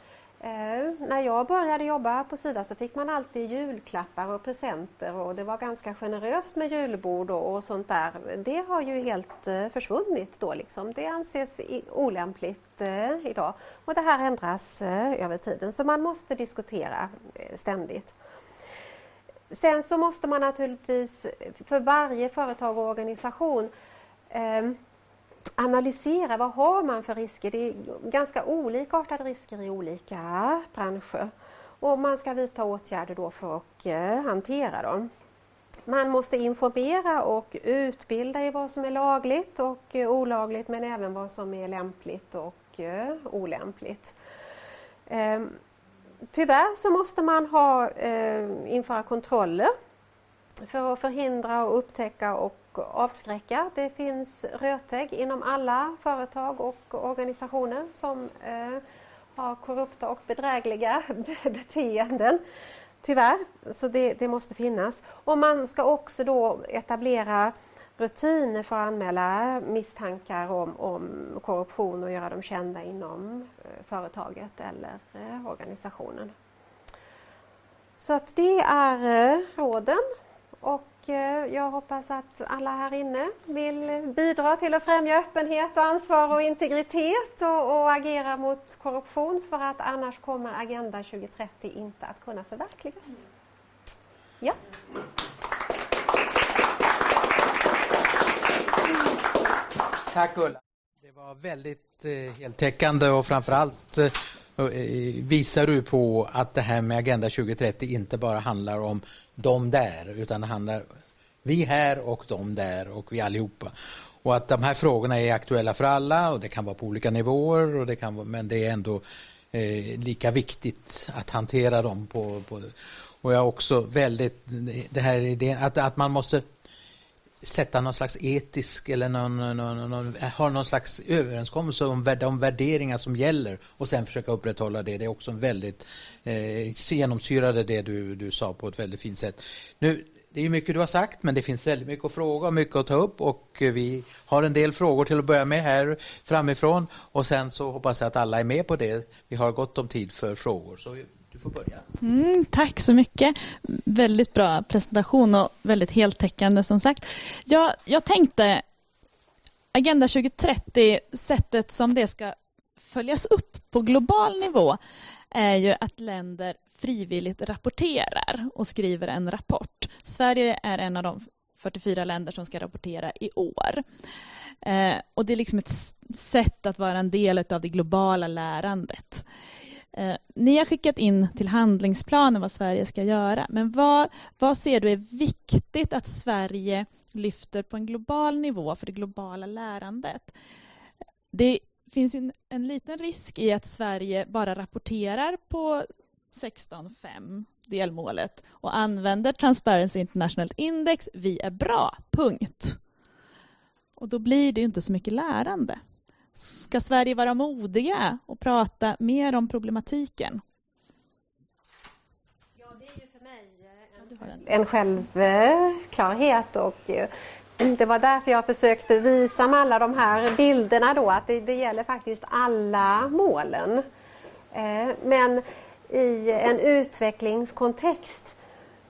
Eh, när jag började jobba på Sida så fick man alltid julklappar och presenter och det var ganska generöst med julbord och, sånt där. Det har ju helt eh, försvunnit då liksom. Det anses olämpligt eh, idag och det här ändras över tiden så man måste diskutera ständigt. Sen så måste man naturligtvis för varje företag och organisation ehm, analysera vad har man för risker. Det är ganska olikartade risker i olika branscher. Och man ska vidta åtgärder då för att eh, hantera dem. Man måste informera och utbilda i vad som är lagligt och eh, olagligt men även vad som är lämpligt och eh, olämpligt. Ehm, tyvärr så måste man ha, införa kontroller för att förhindra och upptäcka och avskräcka. Det finns rötägg inom alla företag och organisationer som eh, har korrupta och bedrägliga <laughs> beteenden. Tyvärr, så det, det, måste finnas. Och man ska också då etablera rutiner för att anmäla misstankar om, om korruption och göra dem kända inom eh, företaget eller eh, organisationen. Så att det är eh, råden och Eh, jag hoppas att alla här inne vill bidra till att främja öppenhet och ansvar och integritet och, och agera mot korruption för att annars kommer Agenda 2030 inte att kunna förverkligas. Ja. Tack Ulla. Det var väldigt eh, heltäckande och framförallt eh, Eh, visar du på att det här med Agenda 2030 inte bara handlar om de där utan det handlar vi här och de där och vi allihopa. Och att de här frågorna är aktuella för alla och det kan vara på olika nivåer och det kan vara, men det är ändå eh, lika viktigt att hantera dem på, på och jag är också väldigt det här idén att, att man måste sätta någon slags etisk eller någon, någon, någon, har någon slags överenskommelse om de värderingar som gäller och sen försöka upprätthålla det. Det är också en väldigt eh, genomsyrade det du, du sa på ett väldigt fint sätt. Nu, det är mycket du har sagt men det finns väldigt mycket att fråga och mycket att ta upp och vi har en del frågor till att börja med här framifrån och sen så hoppas jag att alla är med på det. Vi har gott om tid för frågor så du får börja. Mm, tack så mycket. Väldigt bra presentation och väldigt heltäckande som sagt. Jag, jag tänkte Agenda 2030, sättet som det ska följas upp på global nivå är ju att länder frivilligt rapporterar och skriver en rapport. Sverige är en av de 44 länder som ska rapportera i år. Eh, och det är liksom ett sätt att vara en del av det globala lärandet. Eh, ni har skickat in till handlingsplanen vad Sverige ska göra, men vad, vad ser du är viktigt att Sverige lyfter på en global nivå för det globala lärandet? Det finns en, en liten risk i att Sverige bara rapporterar på 16.5 delmålet och använder Transparency International Index, vi är bra, punkt. Och då blir det inte så mycket lärande. Ska Sverige vara modiga och prata mer om problematiken? Ja, det är ju för mig en, en självklarhet och eh, det var därför jag försökte visa med alla de här bilderna då att det, det gäller faktiskt alla målen. Eh, men i en utvecklingskontext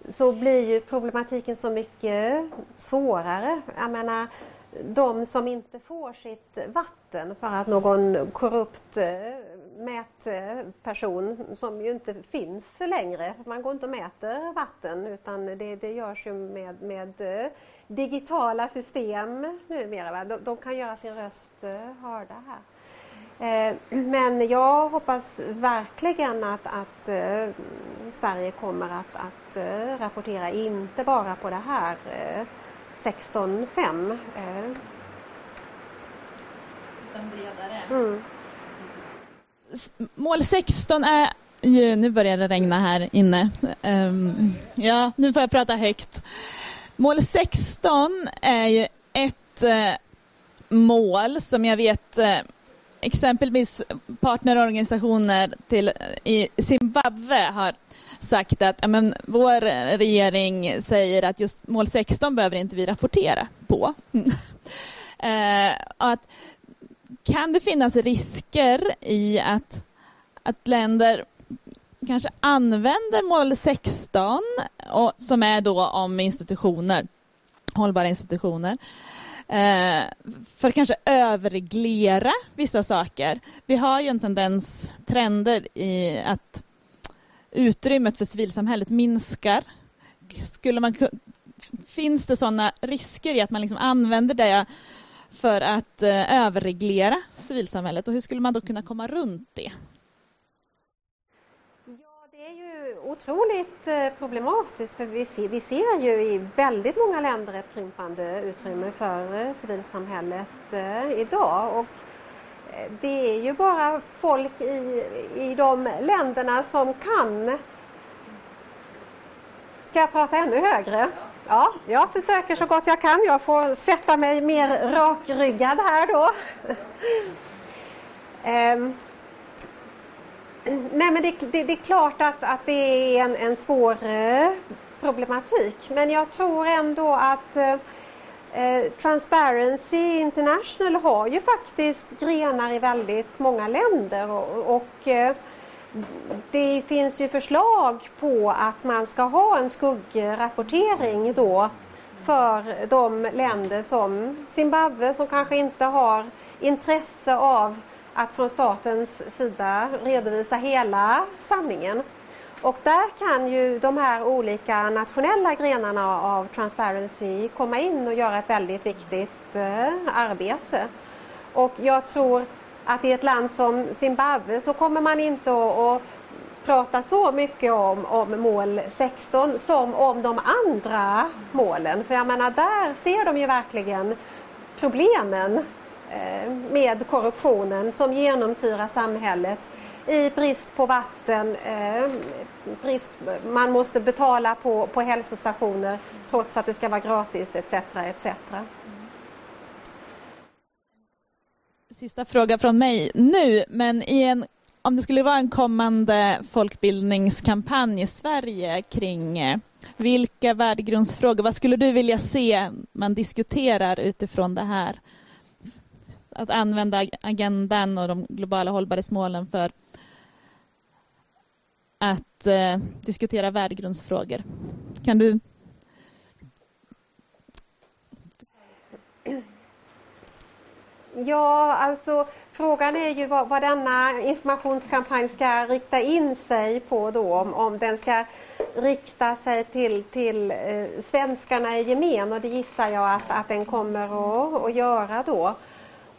så blir ju problematiken så mycket svårare. Jag menar, de som inte får sitt vatten för att någon korrupt eh, mätperson som ju inte finns längre, man går inte och mäter vatten utan det, det görs ju med, med eh, digitala system numera. De, de kan göra sin röst eh, hörda här. Men jag hoppas verkligen att, att Sverige kommer att, att rapportera inte bara på det här 16.5. Eh. Mm. Mål 16 är ju, nu börjar det regna här inne. Um, ja, nu får jag prata högt. Mål 16 är ju ett uh, mål som jag vet uh, exempelvis partnerorganisationer till, i Zimbabwe har sagt att men, vår regering säger att just mål 16 behöver inte vi rapportera på. <laughs> eh, att, kan det finnas risker i att, att länder kanske använder mål 16 och, som är då om institutioner, hållbara institutioner eh, för att kanske överreglera vissa saker. Vi har ju en tendens, trender i att utrymmet för civilsamhället minskar. Skulle man, finns det sådana risker i att man liksom använder det för att eh, överreglera civilsamhället och hur skulle man då kunna komma runt det? Ja, det är ju otroligt eh, problematiskt för vi ser, vi ser ju i väldigt många länder ett krympande utrymme för eh, civilsamhället eh, idag. Och det är ju bara folk i, i de länderna som kan Ska jag prata ännu högre? Ja, jag försöker så gott jag kan. Jag får sätta mig mer rakryggad här då. <laughs> Ehm, nej men det, det, det, är klart att, att det är en, en svår eh, problematik. Men jag tror ändå att eh, eh, Transparency International har ju faktiskt grenar i väldigt många länder och, och det finns ju förslag på att man ska ha en skuggrapportering då för de länder som Zimbabwe som kanske inte har intresse av att från statens sida redovisa hela sanningen. Och där kan ju de här olika nationella grenarna av Transparency komma in och göra ett väldigt viktigt eh, arbete. Och jag tror att i ett land som Zimbabwe så kommer man inte att, prata så mycket om, om mål 16 som om de andra målen. För jag menar, där ser de ju verkligen problemen Eh, med korruptionen som genomsyrar samhället i brist på vatten, eh, brist, man måste betala på, på hälsostationer trots att det ska vara gratis etc. etc. Sista fråga från mig nu, men i en, om det skulle vara en kommande folkbildningskampanj i Sverige kring eh, vilka värdegrundsfrågor, vad skulle du vilja se man diskuterar utifrån det här? Att använda agendan och de globala hållbarhetsmålen för att eh, diskutera värdegrundsfrågor. Kan du Ja, alltså frågan är ju vad, vad denna informationskampanj ska rikta in sig på då. Om, om den ska rikta sig till, till eh, svenskarna i gemen och det gissar jag att, att den kommer att, att göra då.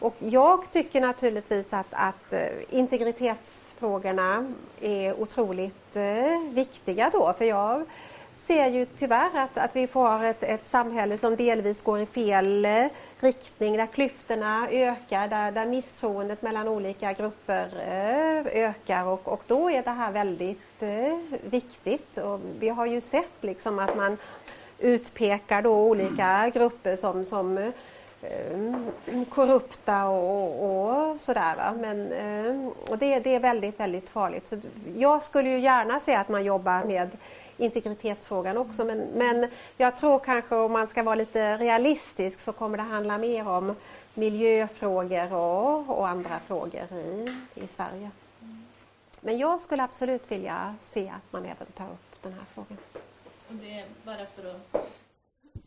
Och jag tycker naturligtvis att, att eh, integritetsfrågorna är otroligt eh, viktiga då. För jag ser ju tyvärr att, att vi får ett, ett samhälle som delvis går i fel eh, riktning, där klyftorna ökar, där, där misstroendet mellan olika grupper eh, ökar och, och då är det här väldigt eh, viktigt. Och vi har ju sett liksom att man utpekar då olika grupper som, som eh, Eh, korrupta och, och sådär. Va? Men, eh, och det, det är väldigt, väldigt farligt. Så jag skulle ju gärna se att man jobbar med integritetsfrågan också. Men, men jag tror kanske om man ska vara lite realistisk så kommer det handla mer om miljöfrågor och, och andra frågor i, i Sverige. Men jag skulle absolut vilja se att man även tar upp den här frågan. Och det är bara för att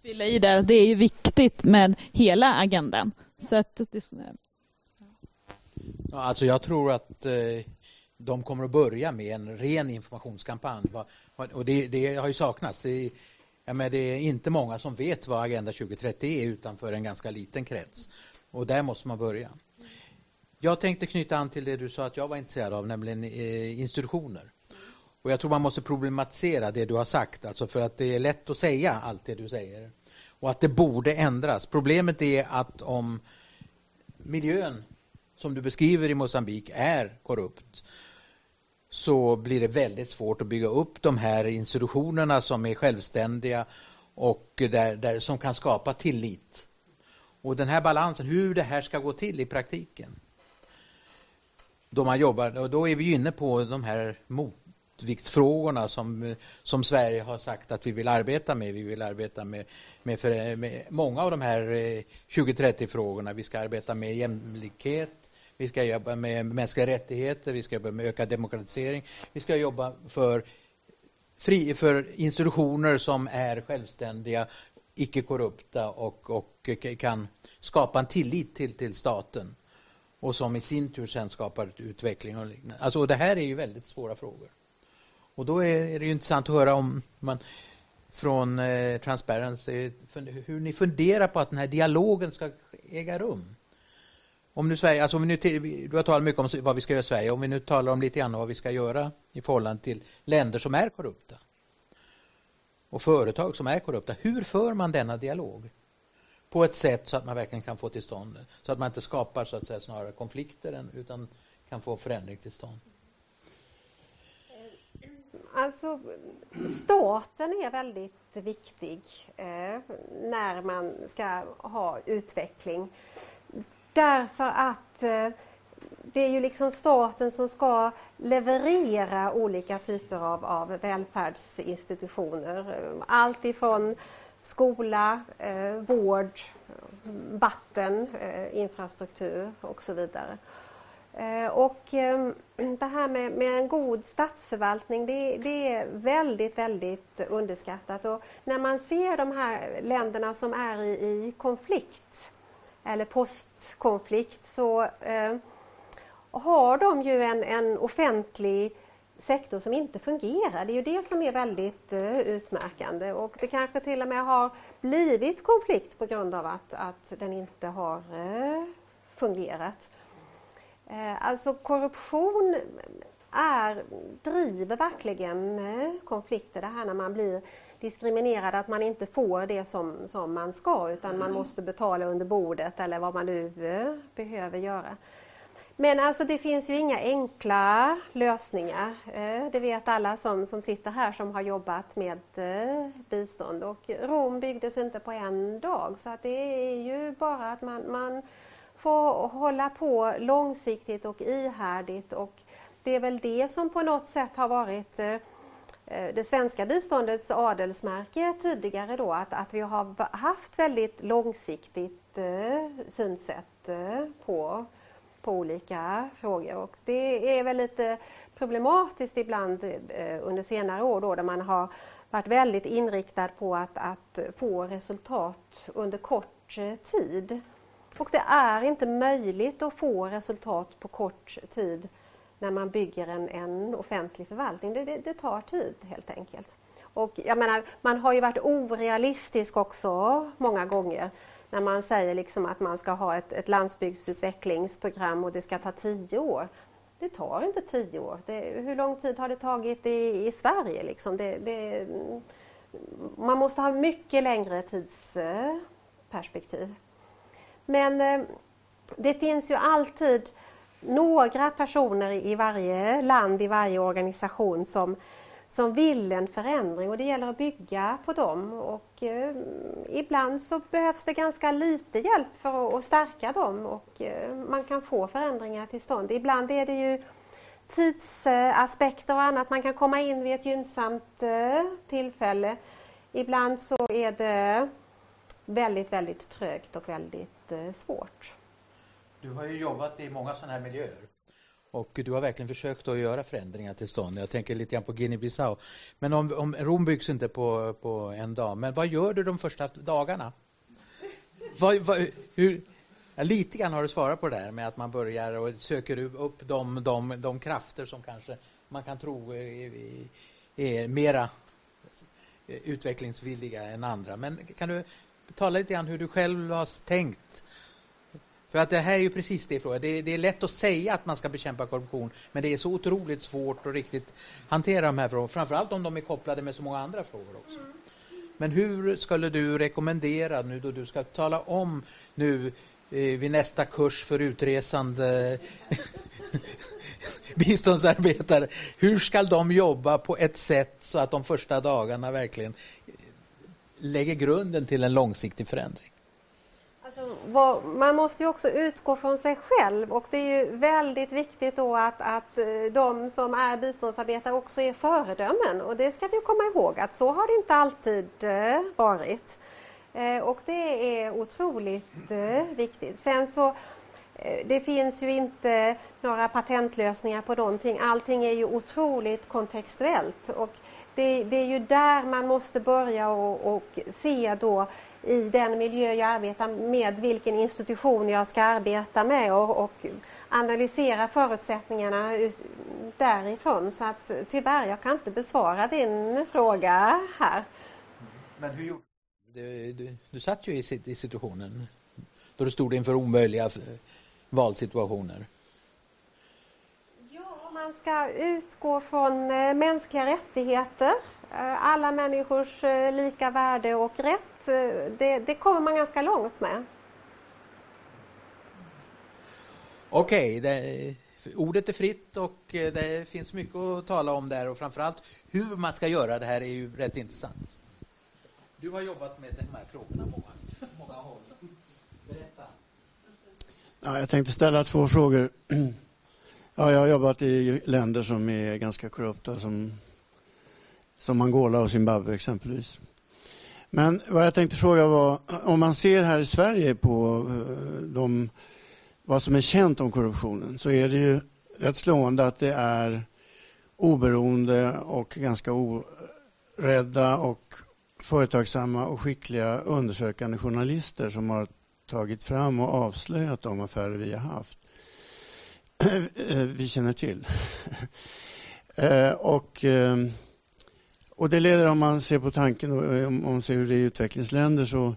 fylla i där, det är ju viktigt med hela agendan. Så att det, ja, alltså jag tror att eh, de kommer att börja med en ren informationskampanj. Och det, det har ju saknats. Det är, ja, men det är inte många som vet vad Agenda 2030 är utanför en ganska liten krets. Och där måste man börja. Jag tänkte knyta an till det du sa att jag var intresserad av, nämligen eh, institutioner. Och jag tror man måste problematisera det du har sagt, alltså för att det är lätt att säga allt det du säger. Och att det borde ändras. Problemet är att om miljön som du beskriver i Mosambik är korrupt så blir det väldigt svårt att bygga upp de här institutionerna som är självständiga och där, där, som kan skapa tillit. Och den här balansen, hur det här ska gå till i praktiken. Då man jobbar, och då är vi inne på de här motviktsfrågorna som, som Sverige har sagt att vi vill arbeta med. Vi vill arbeta med, med, för, med många av de här eh, 2030 frågorna. Vi ska arbeta med jämlikhet, vi ska jobba med mänskliga rättigheter, vi ska jobba med ökad demokratisering, vi ska jobba för, fri, för institutioner som är självständiga, icke korrupta och, och kan skapa en tillit till, till staten och som i sin tur sen skapar utveckling och liknande. Alltså det här är ju väldigt svåra frågor. Och då är det ju intressant att höra om man från eh, Transparency hur ni funderar på att den här dialogen ska äga rum. Om nu Sverige, alltså om vi nu, du har talat mycket om vad vi ska göra i Sverige, om vi nu talar om lite grann vad vi ska göra i förhållande till länder som är korrupta och företag som är korrupta. Hur för man denna dialog? På ett sätt så att man verkligen kan få till stånd så att man inte skapar så att säga snarare konflikter utan kan få förändring till stånd. Alltså, staten är väldigt viktig eh, när man ska ha utveckling. Därför att eh, det är ju liksom staten som ska leverera olika typer av, av välfärdsinstitutioner. Allt ifrån skola, eh, vård, vatten, eh, infrastruktur och så vidare. Eh, och ehm, det här med, med, en god statsförvaltning det, det, är väldigt, väldigt underskattat. Och när man ser de här länderna som är i, i konflikt eller postkonflikt så eh, har de ju en, en offentlig sektor som inte fungerar. Det är ju det som är väldigt eh, utmärkande och det kanske till och med har blivit konflikt på grund av att, att den inte har eh, fungerat. Uh, alltså korruption är, driver verkligen konflikter, det här när man blir diskriminerad, att man inte får det som, som man ska utan man måste betala under bordet eller vad man nu behöver göra. Men alltså det finns ju inga enkla lösningar. Eh, det vet alla som, som sitter här som har jobbat med eh, bistånd. Och Rom byggdes inte på en dag så att det är ju bara att man, man Få hålla på långsiktigt och ihärdigt. Och det är väl det som på något sätt har varit eh, det svenska biståndets adelsmärke tidigare då att, att vi har haft väldigt långsiktigt eh, synsätt eh, på på olika frågor. Och det är väl lite problematiskt ibland eh, under senare år då där man har varit väldigt inriktad på att, att få resultat under kort eh, tid. Och det är inte möjligt att få resultat på kort tid när man bygger en, en offentlig förvaltning. Det, det, det, tar tid helt enkelt. Och jag menar, man har ju varit orealistisk också många gånger när man säger liksom att man ska ha ett, ett landsbygdsutvecklingsprogram och det ska ta tio år. Det tar inte tio år. Det, hur lång tid har det tagit i, i Sverige? Liksom? Det, det, man måste ha mycket längre tidsperspektiv. Men eh, det finns ju alltid några personer i varje land, i varje organisation som som vill en förändring och det gäller att bygga på dem. Och, eh, ibland så behövs det ganska lite hjälp för att, att stärka dem och eh, man kan få förändringar till stånd. Ibland är det ju tidsaspekter och annat. Man kan komma in vid ett gynnsamt eh, tillfälle. Ibland så är det väldigt, väldigt trögt och väldigt eh, svårt. Du har ju jobbat i många sådana här miljöer. Och du har verkligen försökt att göra förändringar till stånd. Jag tänker lite grann på Guinea-Bissau. Men om, om Rom byggs inte på, på en dag. Men vad gör du de första dagarna? Vad, vad, hur, ja, lite grann har du svarat på det där med att man börjar och söker upp de, de, de krafter som kanske man kan tro är, är mera utvecklingsvilliga än andra. Men kan du tala lite grann hur du själv har tänkt för att det här är ju precis det frågan. Det, det, är lätt att säga att man ska bekämpa korruption, men det är så otroligt svårt att riktigt hantera de här frågorna, framförallt om de är kopplade med så många andra frågor också. Men hur skulle du rekommendera nu då du ska tala om nu eh, vid nästa kurs för utresande <laughs> biståndsarbetare, hur ska de jobba på ett sätt så att de första dagarna verkligen lägger grunden till en långsiktig förändring? Alltså, vad, man måste ju också utgå från sig själv och det är ju väldigt viktigt då att, att eh, de som är biståndsarbetare också är föredömen och det ska vi komma ihåg att så har det inte alltid eh, varit. Eh, och det är otroligt viktigt. Sen så det finns ju inte några patentlösningar på någonting. Allting är ju otroligt kontextuellt och det, det är ju där man måste börja och, och se då i den miljö jag arbetar med, vilken institution jag ska arbeta med och, och analysera förutsättningarna därifrån. Så att tyvärr, jag kan inte besvara din fråga här. Men hur gjorde du? Du, du satt ju i, i situationen då du stod inför omöjliga eh, valsituationer. Man ska utgå från eh, mänskliga rättigheter, eh, alla människors eh, lika värde och rätt det, det kommer man ganska långt med. Okej, okay, ordet är fritt och det finns mycket att tala om där och framförallt hur man ska göra det här är ju rätt intressant. Du har jobbat med de här frågorna många, många håll. Berätta. Ja, jag tänkte ställa två frågor. <clears throat> Ja, jag har jobbat i länder som är ganska korrupta som, som Angola och Zimbabwe exempelvis. Men vad jag tänkte fråga var om man ser här i Sverige på eh, de, vad som är känt om korruptionen så är det ju rätt slående att det är oberoende och ganska orädda och företagsamma och skickliga undersökande journalister som har tagit fram och avslöjat de affärer vi har haft. <clears throat> vi känner till. <laughs> Eh, och, ehm, och det leder, om man ser på tanken, eh, om man ser hur det är i utvecklingsländer så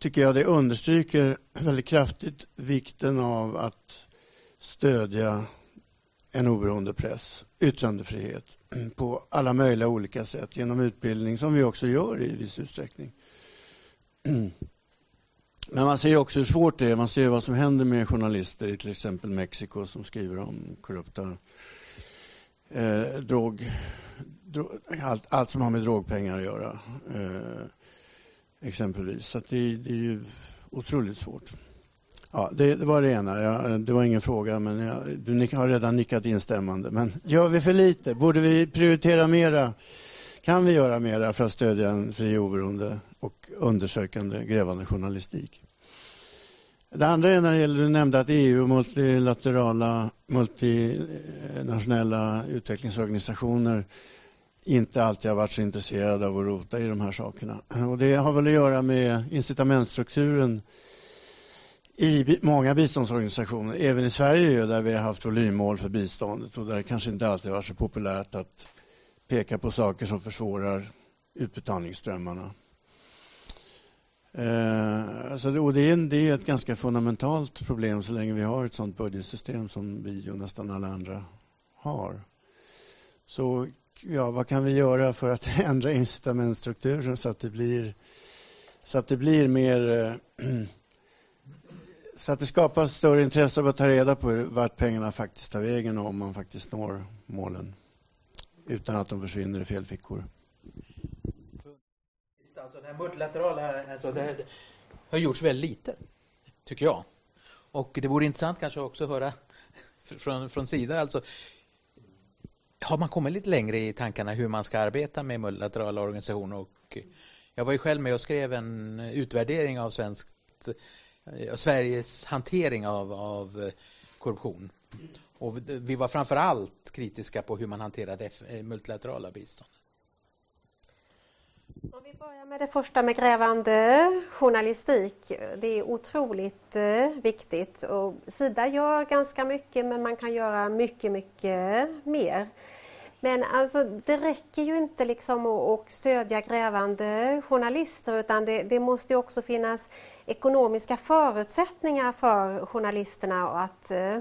tycker jag det understryker väldigt kraftigt vikten av att stödja en oberoende press, yttrandefrihet <clears throat> på alla möjliga olika sätt genom utbildning som vi också gör i viss utsträckning. <clears throat> Men man ser också hur svårt det är. Man ser vad som händer med journalister i till exempel Mexiko som skriver om korrupta eh, drog, drog, allt, allt, som har med drogpengar att göra. Eh, exempelvis. Så det, det, är ju otroligt svårt. Ja, det, det var det ena. Jag, det var ingen fråga, men jag, du har redan nickat instämmande. Men gör vi för lite? Borde vi prioritera mera? Kan vi göra mera för att stödja en fri, oberoende och undersökande, grävande journalistik? Det andra är när det gäller, du nämnde att EU och multilaterala, multinationella utvecklingsorganisationer inte alltid har varit så intresserade av att rota i de här sakerna. Och det har väl att göra med incitamentstrukturen i många biståndsorganisationer, även i Sverige där vi har haft volymmål för biståndet och där det kanske inte alltid varit så populärt att pekar på saker som försvårar utbetalningsströmmarna. Eh, alltså, och det, är, det är ett ganska fundamentalt problem så länge vi har ett sådant budgetsystem som vi och nästan alla andra har. Så ja, vad kan vi göra för att <laughs> ändra incitamentstrukturen så att det blir, så att det blir mer eh, <clears throat> så att det skapas större intresse av att ta reda på vart pengarna faktiskt tar vägen och om man faktiskt når målen utan att de försvinner i fel fickor. Alltså, alltså, det multilaterala alltså, det har gjorts väldigt lite, tycker jag. Och det vore intressant kanske också att höra från, från Sida. Alltså, har man kommit lite längre i tankarna hur man ska arbeta med multilaterala organisationer? Och jag var ju själv med och skrev en utvärdering av svenskt, eh, Sveriges hantering av, av eh, korruption. Och vi var framför allt kritiska på hur man hanterade eh, multilaterala bistånd. Om vi börjar med det första med grävande journalistik. Det är otroligt eh, viktigt och Sida gör ganska mycket men man kan göra mycket, mycket mer. Men alltså det räcker ju inte liksom att stödja grävande journalister utan det, det måste också finnas ekonomiska förutsättningar för journalisterna att eh,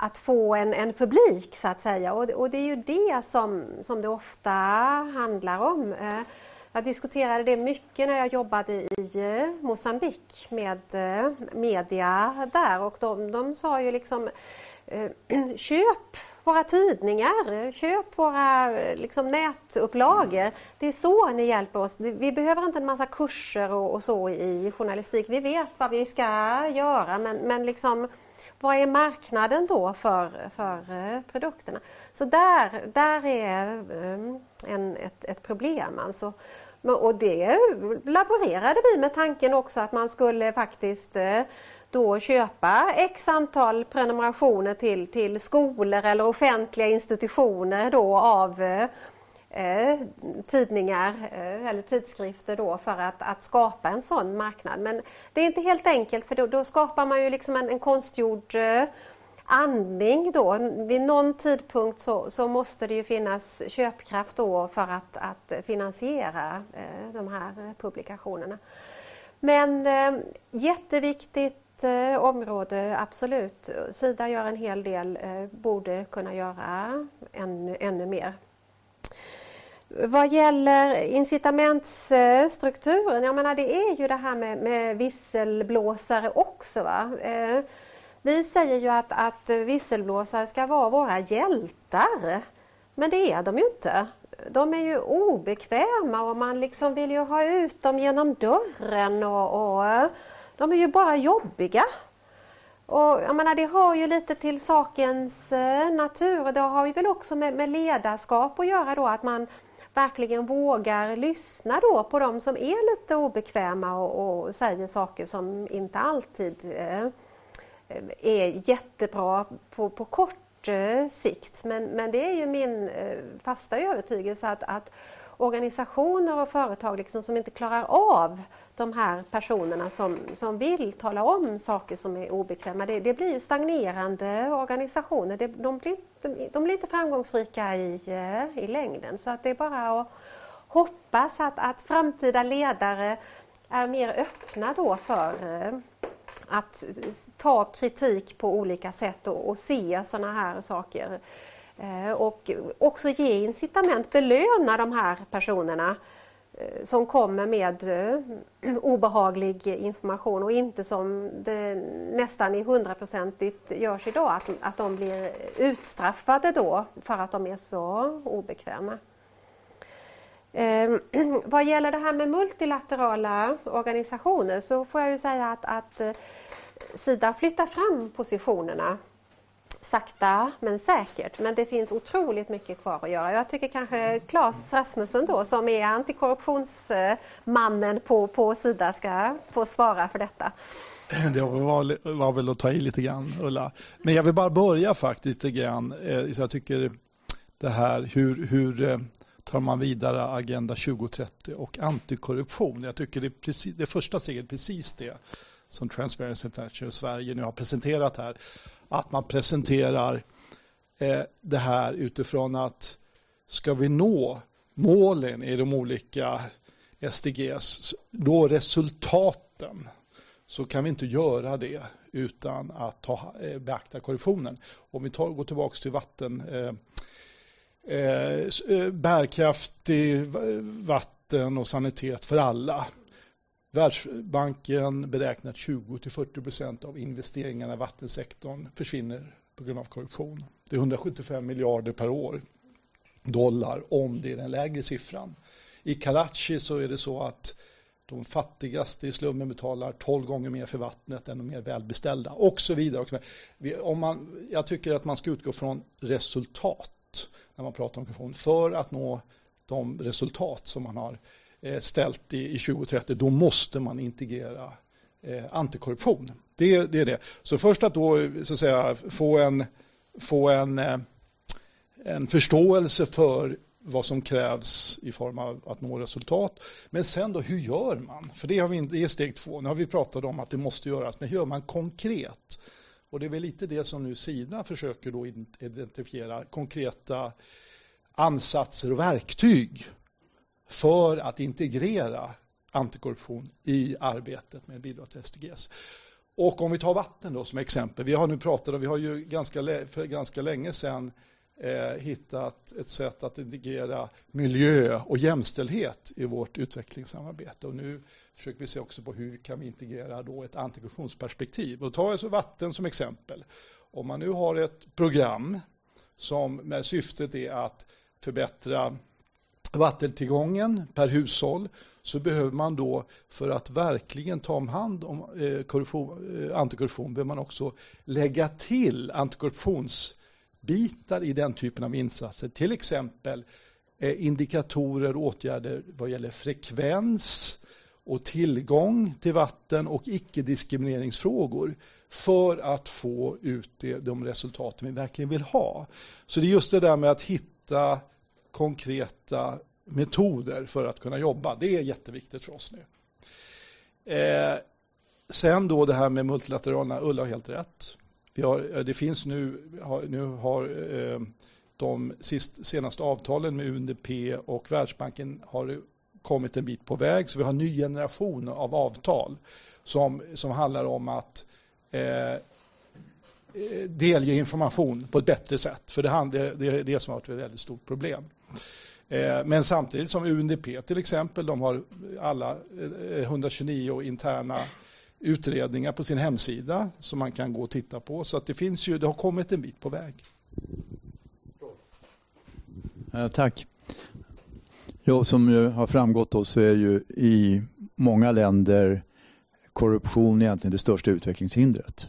att få en, en publik så att säga och, och, det är ju det som, som det ofta handlar om. Eh, jag diskuterade det mycket när jag jobbade i eh, Mosambik med eh, media där och de, de sa ju liksom <clears throat> köp våra tidningar, köp våra liksom, nätupplagor. Det är så ni hjälper oss. Vi behöver inte en massa kurser och, och så i journalistik. Vi vet vad vi ska göra men, men liksom vad är marknaden då för, för eh, produkterna? Så där, där är eh, en, ett, ett problem. Alltså. Och det laborerade vi med tanken också att man skulle faktiskt eh, då köpa x antal prenumerationer till, till skolor eller offentliga institutioner då av eh, tidningar eh, eller tidskrifter då för att, att skapa en sån marknad. Men det är inte helt enkelt för då, då skapar man ju liksom en, en konstgjord eh, andning då. Vid någon tidpunkt så, så, måste det ju finnas köpkraft då för att, att finansiera eh, de här publikationerna. Men eh, jätteviktigt eh, område, absolut. Sida gör en hel del, eh, borde kunna göra ännu, ännu mer. Vad gäller incitamentsstrukturen, jag menar det är ju det här med, med visselblåsare också. Va? Eh, vi säger ju att, att visselblåsare ska vara våra hjältar. Men det är de ju inte. De är ju obekväma och man liksom vill ju ha ut dem genom dörren och, och eh, de är ju bara jobbiga. Och jag menar, det har ju lite till sakens eh, natur och det har ju väl också med, med ledarskap att göra då att man verkligen vågar lyssna då på de som är lite obekväma och, och säger saker som inte alltid eh, är jättebra på, på kort eh, sikt. Men, men det är ju min eh, fasta övertygelse att, att organisationer och företag liksom som inte klarar av de här personerna som, som vill tala om saker som är obekväma. Det, det blir ju stagnerande organisationer. Det, de, blir, de, de blir inte framgångsrika i, eh, i längden. Så att det är bara att hoppas att, att framtida ledare är mer öppna då för eh, att ta kritik på olika sätt och, och se sådana här saker. Eh, och också ge incitament, belöna de här personerna eh, Eh, som kommer med eh, <clears throat> obehaglig information och inte som det nästan i hundraprocentigt görs idag att, att de blir utstraffade då för att de är så obekväma. Eh, <clears throat> vad gäller det här med multilaterala organisationer så får jag ju säga att, att eh, Sida flyttar fram positionerna sakta men säkert. Men det finns otroligt mycket kvar att göra. Jag tycker kanske Claes Rasmussen då som är antikorruptionsmannen på, på Sida ska få svara för detta. <clears throat> Det var, var väl att ta i lite grann Ulla. Men jag vill bara börja faktiskt lite grann. Eh, så jag tycker det här hur, hur eh, tar man vidare Agenda 2030 och antikorruption. Jag tycker det, precis, det första steget är precis det som Transparency International Sverige nu har presenterat här att man presenterar eh, det här utifrån att ska vi nå målen i de olika SDGs, då resultaten, så kan vi inte göra det utan att ta, eh, beakta korruptionen. Om vi tar, går tillbaka till vatten, eh, eh, eh bärkraftig vatten och sanitet för alla. Världsbanken beräknar att 20-40% av investeringarna i vattensektorn försvinner på grund av korruption. Det är 175 miljarder per år dollar om det är den lägre siffran. I Karachi så är det så att de fattigaste i slummen betalar 12 gånger mer för vattnet än de mer välbeställda och så vidare. Och så vidare. Om man, jag tycker att man ska utgå från resultat när man pratar om korruption för att nå de resultat som man har Eh, Eh, ställt i, i 2030, då måste man integrera eh, antikorruption. Det, det, är det. Så först att då så att säga, få en, få en, eh, en förståelse för vad som krävs i form av att nå resultat. Men sen då, hur gör man? För det, har vi, det är steg två. Nu har vi pratat om att det måste göras, men hur gör man konkret? Och det är väl lite det som nu Sida försöker då identifiera konkreta ansatser och verktyg för att integrera antikorruption i arbetet med bidrag till SDGs. Och om vi tar vatten då som exempel. Vi har nu pratat och vi har ju ganska, för ganska länge sedan eh, hittat ett sätt att integrera miljö och jämställdhet i vårt utvecklingssamarbete. Och nu försöker vi se också på hur kan vi integrera då ett antikorruptionsperspektiv. Och ta alltså vatten som exempel. Om man nu har ett program som med syftet är att förbättra vattentillgången per hushåll så behöver man då för att verkligen ta om hand om eh, korruption, eh, antikorruption behöver man också lägga till antikorruptionsbitar i den typen av insatser. Till exempel eh, indikatorer och åtgärder vad gäller frekvens och tillgång till vatten och icke-diskrimineringsfrågor för att få ut de resultat vi verkligen vill ha. Så det är just det där med att hitta konkreta metoder för att kunna jobba. Det är jätteviktigt för oss nu. Eh, sen då det här med multilaterala, Ulla har helt rätt. Vi har, eh, det finns nu, nu har eh, de sist, senaste avtalen med UNDP och Världsbanken har kommit en bit på väg. Så vi har en ny generation av avtal som, som handlar om att eh, eh delge information på ett bättre sätt. För det, det, det är det som har varit ett väldigt stort problem. Eh, men samtidigt som UNDP till exempel, de har alla eh, eh, 129 interna utredningar på sin hemsida som man kan gå och titta på. Så att det finns ju, det har kommit en bit på väg. Tack. Ja, som ju har framgått då så är ju i många länder korruption egentligen det största utvecklingshindret.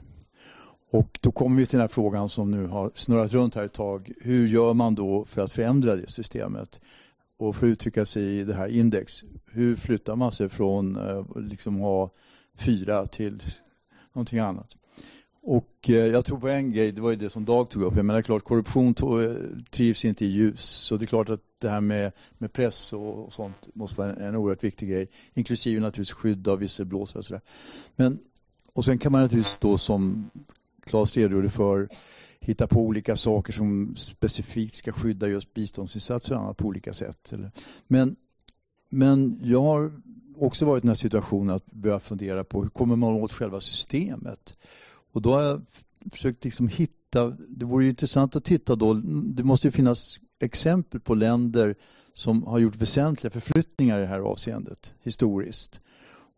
Och då kommer vi till den här frågan som nu har snurrat runt här ett tag. Hur gör man då för att förändra det systemet? Och för att uttrycka sig i det här index, hur flyttar man sig från att liksom ha fyra till någonting annat? Och eh, jag tror på en grej, det var ju det som Dag tog upp. Jag menar klart, korruption eh, trivs inte i ljus. Så det är klart att det här med, med press och, och sånt måste vara en, en oerhört viktig grej. Inklusive naturligtvis skydd av visselblåsare och sådär. Men, och sen kan man naturligtvis då som Claes redogjorde för hitta på olika saker som specifikt ska skydda just biståndsinsatser och annat på olika sätt. Men, men jag har också varit i den här situationen att börja fundera på hur kommer man åt själva systemet? Och då har jag försökt liksom hitta, det vore intressant att titta då, det måste ju finnas exempel på länder som har gjort väsentliga förflyttningar i det här avseendet historiskt.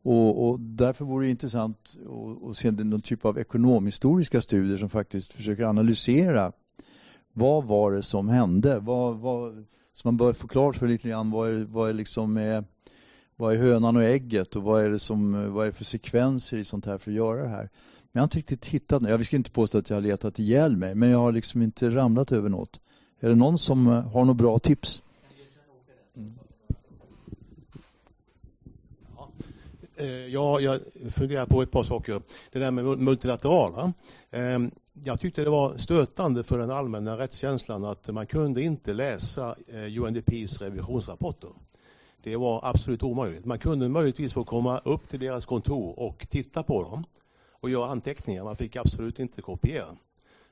Och, och därför vore det intressant att, se någon typ av ekonomhistoriska studier som faktiskt försöker analysera vad var det som hände? Vad, vad, så man bör få klart för lite grann vad är, vad är liksom är, vad är hönan och ägget och vad är det som, vad är det för sekvenser i sånt här för att göra det här? Men jag har inte riktigt hittat något. Jag ska inte påstå att jag har letat ihjäl mig, men jag har liksom inte ramlat över något. Är det någon som eh, har några bra tips? Eh, ja, jag funderar på ett par saker. Det där med multilaterala. Ehm, jag tyckte det var stötande för den allmänna rättskänslan att man kunde inte läsa eh, UNDPs revisionsrapporter. Det var absolut omöjligt. Man kunde möjligtvis få komma upp till deras kontor och titta på dem och göra anteckningar. Man fick absolut inte kopiera.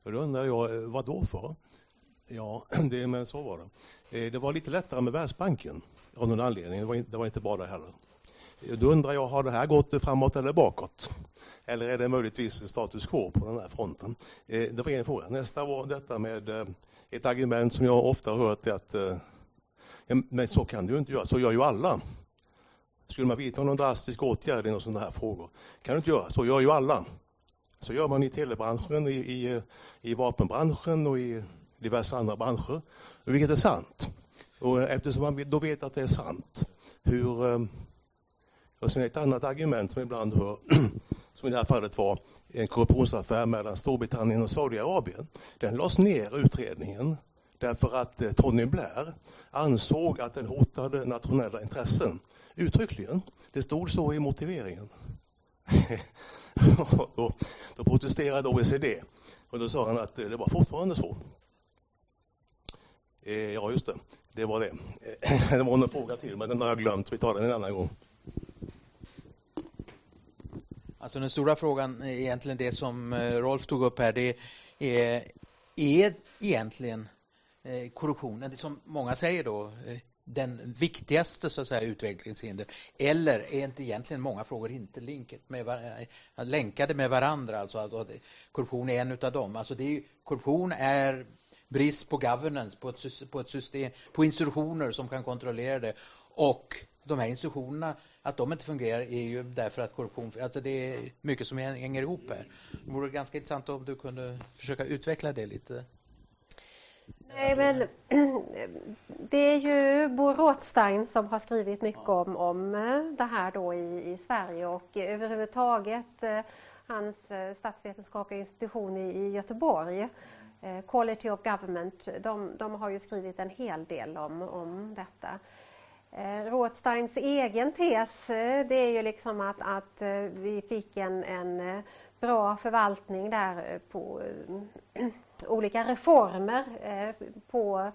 Och då undrar jag, eh, vad då för? Ja, <clears throat> det, men så var det. Det var lite lättare med Världsbanken av någon anledning. Det var, inte, det var inte bara det heller. Eh, då undrar jag, har det här gått framåt eller bakåt? Eller är det möjligtvis status quo på den här fronten? Eh, det var en fråga. Nästa var detta med eh, ett argument som jag ofta har hört är att men så kan du inte göra, så gör ju alla. Skulle man vidta någon drastisk åtgärd i sådana här frågor? kan du inte göra. Så gör ju alla. Så gör man i telebranschen, i, i, i vapenbranschen och i diverse andra branscher. Vilket är sant. Och eftersom man då vet att det är sant, hur... Och sen ett annat argument som ibland hör, <clears throat> som i det här fallet var en korruptionsaffär mellan Storbritannien och Saudiarabien. Den lades ner, utredningen, därför att eh, Tony Blair ansåg att den hotade nationella intressen. Uttryckligen. Det stod så i motiveringen. <laughs> då, då protesterade OECD och då sa han att eh, det var fortfarande så. Eh, ja, just det. Det var det. <laughs> det var en fråga till, men den har jag glömt. Vi tar den en annan gång. Alltså den stora frågan, är egentligen det som eh, Rolf tog upp här, det är, är egentligen eh, korruptionen, det som många säger då, eh, den viktigaste så att säga, utvecklingshinder? Eller är inte egentligen många frågor inte med, länkade med varandra? Alltså att korruption är en av dem. Alltså det är, korruption är brist på governance, på ett, på ett system, på institutioner som kan kontrollera det. Och de här institutionerna, att de inte fungerar är ju därför att korruption, alltså det är mycket som hänger ihop här. Det vore ganska intressant om du kunde försöka utveckla det lite. Nej, men <clears throat> det är ju Bo Rothstein som har skrivit mycket om, om eh, det här då i, i Sverige och överhuvudtaget eh, hans eh, statsvetenskapliga institution i, i Göteborg, Quality of Government, de, de, har ju skrivit en hel del om, om detta. Eh, Rothsteins egen tes eh, det är ju liksom att, att eh, vi fick en, en bra förvaltning där på <clears throat> olika reformer på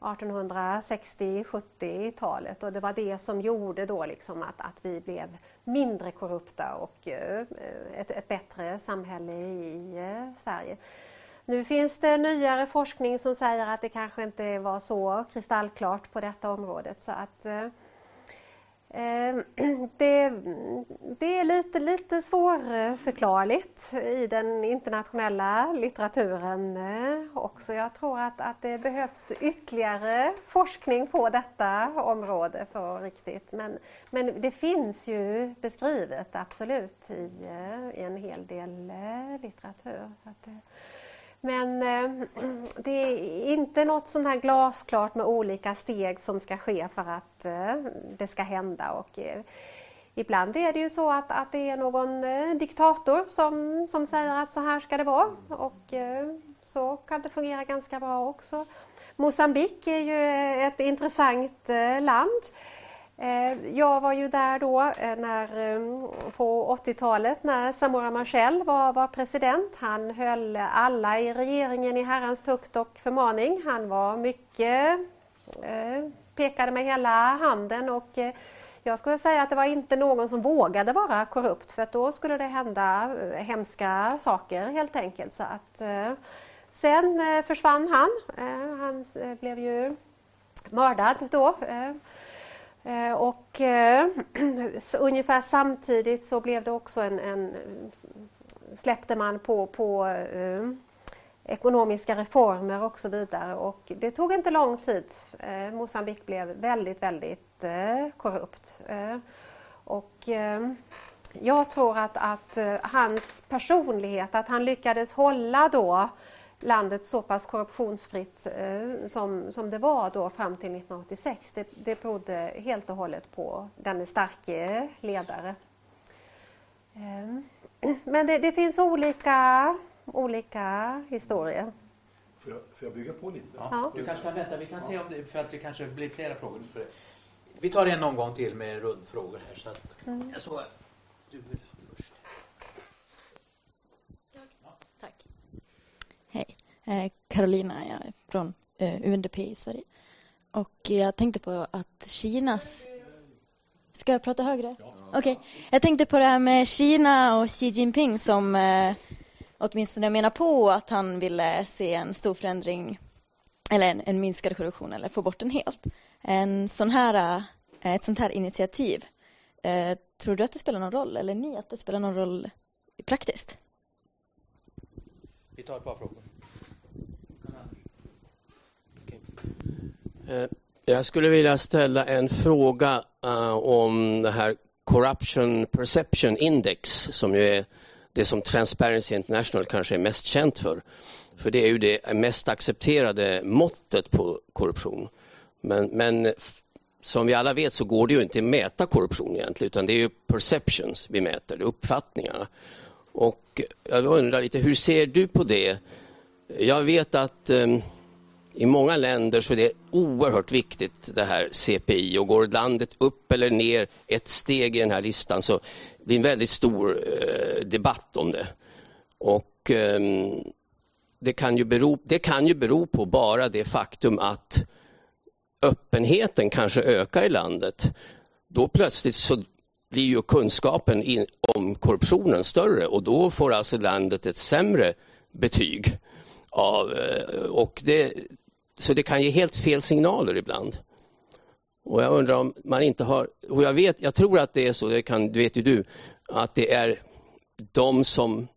1860-70-talet och det var det som gjorde då liksom att, att vi blev mindre korrupta och ett, ett bättre samhälle i Sverige. Nu finns det nyare forskning som säger att det kanske inte var så kristallklart på detta området så att eh, <clears throat> det, det, är lite, lite svårförklarligt i den internationella litteraturen eh, också. Jag tror att, att det behövs ytterligare forskning på detta område för riktigt. Men, men det finns ju beskrivet absolut i, eh, i en hel del eh, litteratur. Men eh, <clears throat> det är inte något sånt här glasklart med olika steg som ska ske för att eh, det ska hända. Och, eh, ibland är det ju så att, att det är någon eh, diktator som, som säger att så här ska det vara. Och eh, så kan det fungera ganska bra också. Mosambik är ju ett intressant eh, land. Eh, jag var ju där då eh, när, eh, på 80-talet när Samora Machel var, var president. Han höll alla i regeringen i herrans tukt och förmaning. Han var mycket, pekade med hela handen och jag skulle säga att det var inte någon som vågade vara korrupt för att då skulle det hända hemska saker helt enkelt. Så att, sen försvann han. Han blev ju mördad då. Eh, och eh, <clears throat> ungefär samtidigt så blev det också en, en släppte man på, på eh, ekonomiska reformer och så vidare och det tog inte lång tid. Eh, Mosambik blev väldigt, väldigt eh, korrupt. Eh, och eh, jag tror att, att hans personlighet, att han lyckades hålla då landet så pass korruptionsfritt eh, som, som det var då fram till 1986. Det, det berodde helt och hållet på den starke ledare. Eh, <clears throat> men det, det, finns olika, olika historier. Får jag, får jag bygga på lite? Ja, ja. Du kanske kan vänta, vi kan se om det, för att det kanske blir flera frågor. Vi tar en omgång till med rundfrågor här. Så att, mm. jag såg du vill först. Eh, Carolina, jag är från eh, UNDP i Sverige. Och jag tänkte på att Kinas... Ska jag prata högre? Okej. Okay. Jag tänkte på det här med Kina och Xi Jinping som eh, åtminstone menar på att han ville se en stor förändring eller en, en minskad korruption eller få bort den helt. En sån här, ett sånt här initiativ, tror du att det spelar någon roll eller ni att det spelar någon roll praktiskt? Vi tar ett par frågor. Eh, jag skulle vilja ställa en fråga eh, om det här Corruption Perception Index som ju är det som Transparency International kanske är mest känt för. För det är ju det mest accepterade måttet på korruption. Men, men som vi alla vet så går det ju inte att mäta korruption egentligen utan det är ju perceptions vi mäter, det är uppfattningarna. Och jag undrar lite, hur ser du på det? Jag vet att ehm, i många länder så är det oerhört viktigt det här CPI och går landet upp eller ner ett steg i den här listan så blir det en väldigt stor eh, debatt om det. Och eh, det, kan ju bero, det kan ju bero på bara det faktum att öppenheten kanske ökar i landet. Då plötsligt så blir ju kunskapen in, om korruptionen större och då får alltså landet ett sämre betyg. Av, eh, och det, så det kan ge helt fel signaler ibland. Och jag undrar om man inte har, och jag vet, jag tror att det är så, det kan, vet ju du, att det är de som,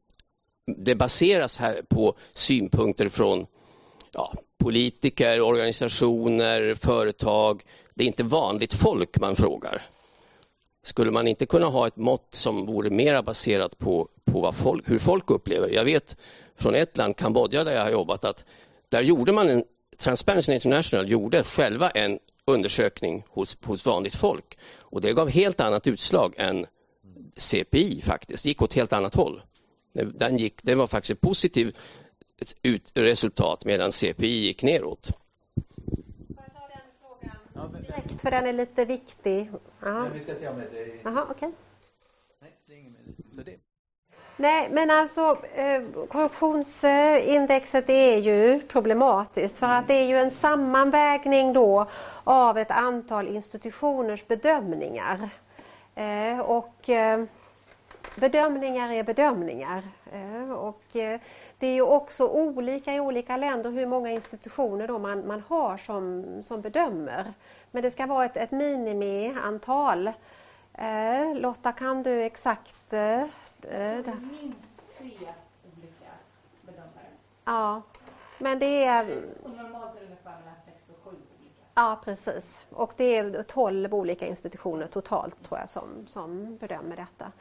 det baseras här på synpunkter från ja, politiker, organisationer, företag. Det är inte vanligt folk man frågar. Skulle man inte kunna ha ett mått som vore mer baserat på, på vad folk, hur folk upplever? Jag vet från ett land, Kambodja, där jag har jobbat, att där gjorde man en Transparency International gjorde själva en undersökning hos, hos vanligt folk och det gav helt annat utslag än CPI faktiskt, det gick åt helt annat håll. Den, gick, det var faktiskt ett positivt ut, resultat medan CPI gick neråt. Får jag ta den frågan direkt för den är lite viktig? Ja, vi ska se om det är... Okej. Okay. Nej, det är inget Så det... Nej, men alltså eh, korruptionsindexet är ju problematiskt för att det är ju en sammanvägning då av ett antal institutioners bedömningar. Eh, och eh, bedömningar är bedömningar. Och det det är ju också olika i olika länder hur många institutioner då man, man har som, som bedömer. Men det ska vara ett, ett minimiantal. Eh, Lotta, kan du exakt? Eh, det minst tre olika bedömare. Ja, men det är... Och normalt är det ungefär mellan sex och sju olika. Ja, precis. Och det är tolv olika institutioner totalt tror jag som, som bedömer detta.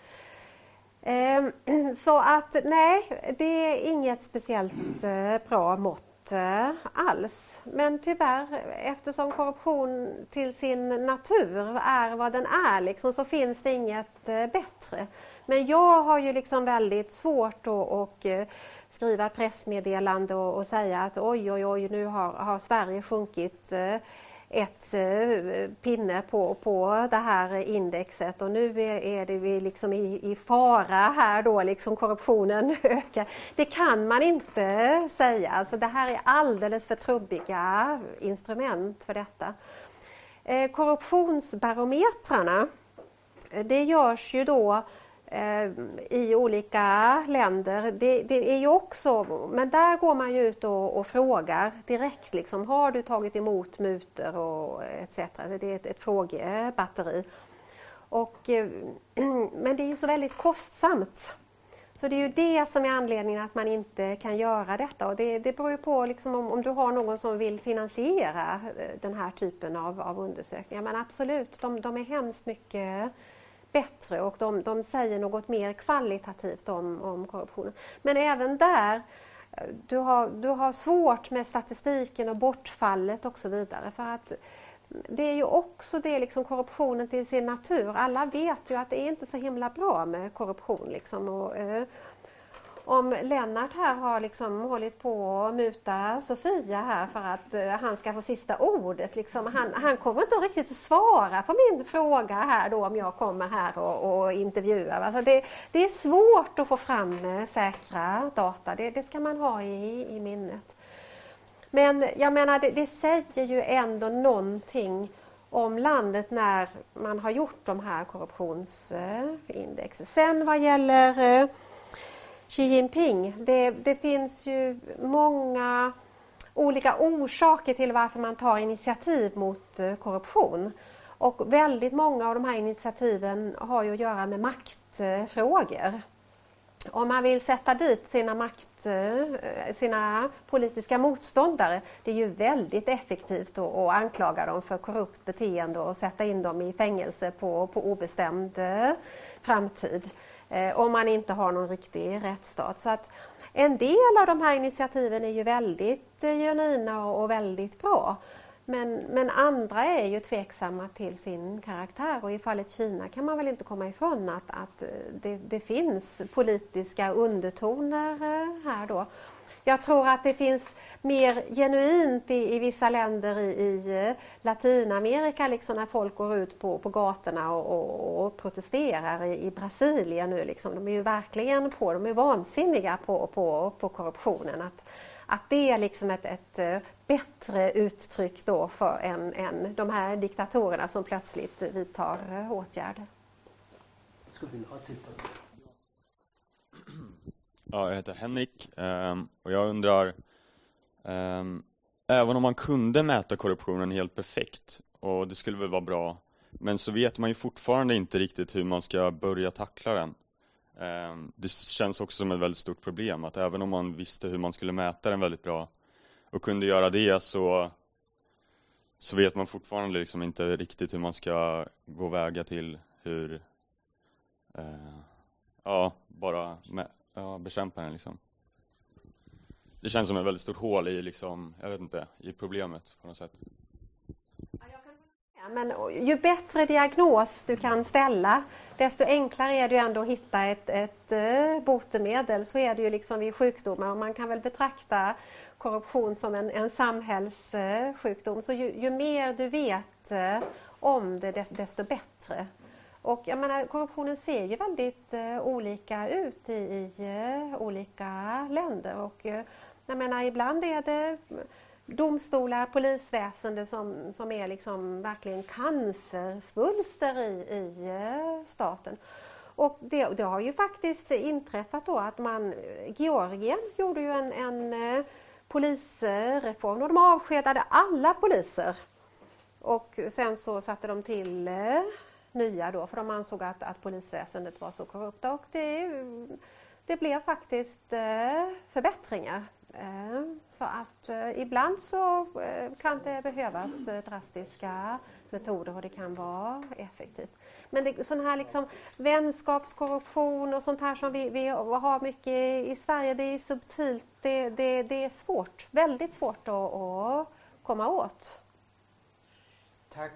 Ehm, <clears throat> så att nej, det är inget speciellt eh, bra mått eh, alls. Men tyvärr, eftersom korruption till sin natur är vad den är liksom, så finns det inget eh, bättre. Men jag har ju liksom väldigt svårt att och eh, skriva pressmeddelande och, och, säga att oj, oj, oj, nu har, har Sverige sjunkit eh, ett eh, pinne på, på det här indexet och nu är det vi liksom i, i fara här då, liksom korruptionen <laughs> ökar. Det kan man inte säga, alltså det här är alldeles för trubbiga instrument för detta. Korruptionsbarometrarna, det görs ju då Eh, Eh, i olika länder. Det, det, är ju också, men där går man ju ut och, och, frågar direkt liksom, har du tagit emot mutor och etc. Det är ett, ett frågebatteri. Och, eh, <clears throat> men det är ju så väldigt kostsamt. Så det är ju det som är anledningen att man inte kan göra detta och det, det beror ju på liksom om, om, du har någon som vill finansiera eh, den här typen av, av undersökningar. Men absolut, de, de är hemskt mycket bättre och de, de säger något mer kvalitativt om, om korruptionen. Men även där, du har, du har svårt med statistiken och bortfallet och så vidare. För att det är ju också det liksom korruptionen till sin natur. Alla vet ju att det är inte så himla bra med korruption. Liksom och, eh, om Lennart här har liksom hållit på att muta Sofia här för att eh, han ska få sista ordet. Liksom. Han, han kommer inte riktigt att svara på min fråga här då om jag kommer här och, och intervjuar. Alltså det, det, är svårt att få fram eh, säkra data, det, det ska man ha i, i minnet. Men jag menar det, det säger ju ändå någonting om landet när man har gjort de här korruptionsindexen. Eh, Sen vad gäller eh, Xi Jinping. Det, det finns ju många olika orsaker till varför man tar initiativ mot eh, korruption. Och väldigt många av de här initiativen har ju att göra med maktfrågor. Om man vill sätta dit sina, makt, eh, sina politiska motståndare, det är ju väldigt effektivt att anklaga dem för korrupt beteende och sätta in dem i fängelse på, på obestämd eh, framtid eh, om man inte har någon riktig rättsstat. Så att en del av de här initiativen är ju väldigt eh, genuina och, och väldigt bra. Men, men, andra är ju tveksamma till sin karaktär och i fallet Kina kan man väl inte komma ifrån att, att eh, det, det finns politiska undertoner eh, här då. Jag tror att det finns mer genuint i, i vissa länder i, i, eh, Latinamerika, liksom när folk går ut på, på gatorna och, och, och protesterar i, i, Brasilien nu. Liksom. De är ju verkligen på, de är vansinniga på, på, på korruptionen. Att, att det är liksom ett, ett eh, bättre uttryck då för än, än de här diktatorerna som plötsligt vidtar eh, åtgärder. Ja, jag heter Henrik ehm, och jag undrar ehm, Även om man kunde mäta korruptionen helt perfekt och det skulle väl vara bra men så vet man ju fortfarande inte riktigt hur man ska börja tackla den. Ehm, det känns också som ett väldigt stort problem att även om man visste hur man skulle mäta den väldigt bra och kunde göra det så så vet man fortfarande liksom inte riktigt hur man ska gå väga till hur eh, ja, bara ja, bekämpa den liksom. Det känns som ett väldigt stort hål i liksom, jag vet inte, i problemet på något sätt. Men ju bättre diagnos du kan ställa desto enklare är det ju ändå att hitta ett, ett eh, botemedel. Så är det ju liksom vid sjukdomar och man kan väl betrakta korruption som en, en samhällssjukdom. Så ju, ju, mer du vet eh, om det desto bättre. Och jag menar, korruptionen ser ju väldigt eh, olika ut i, i eh, olika länder. Och, eh, jag menar, ibland är det domstolar, polisväsende som, som är liksom verkligen cancersvulster i, i eh, staten. Och det, det, har ju faktiskt inträffat då att man, Georgien gjorde ju en, en eh, polisreform och de avskedade alla poliser. Och sen så satte de till eh, nya då för de ansåg att, att polisväsendet var så korrupta och det, det blev faktiskt eh, förbättringar. Eh, så att eh, ibland så eh, kan det behövas drastiska metoder och det kan vara effektivt. Men det, sån här liksom vänskapskorruption och sånt här som vi, vi har mycket i Sverige, det är subtilt, det, det, det är svårt, väldigt svårt att, att komma åt. Tack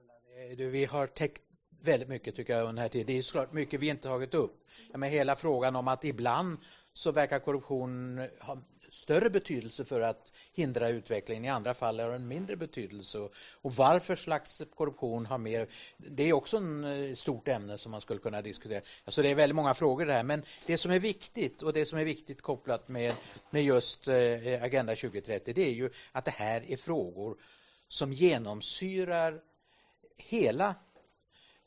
Ulla. Du, vi har täckt väldigt mycket tycker jag under den här tiden. Det är såklart mycket vi inte tagit upp. Ja, men hela frågan om att ibland så verkar korruption ha större betydelse för att hindra utvecklingen. I andra fall har den mindre betydelse. Och varför slags korruption har mer... Det är också ett eh, stort ämne som man skulle kunna diskutera. Alltså det är väldigt många frågor där. Men det som är viktigt och det som är viktigt kopplat med, med just eh, eh, Agenda 2030 det är ju att det här är frågor som genomsyrar hela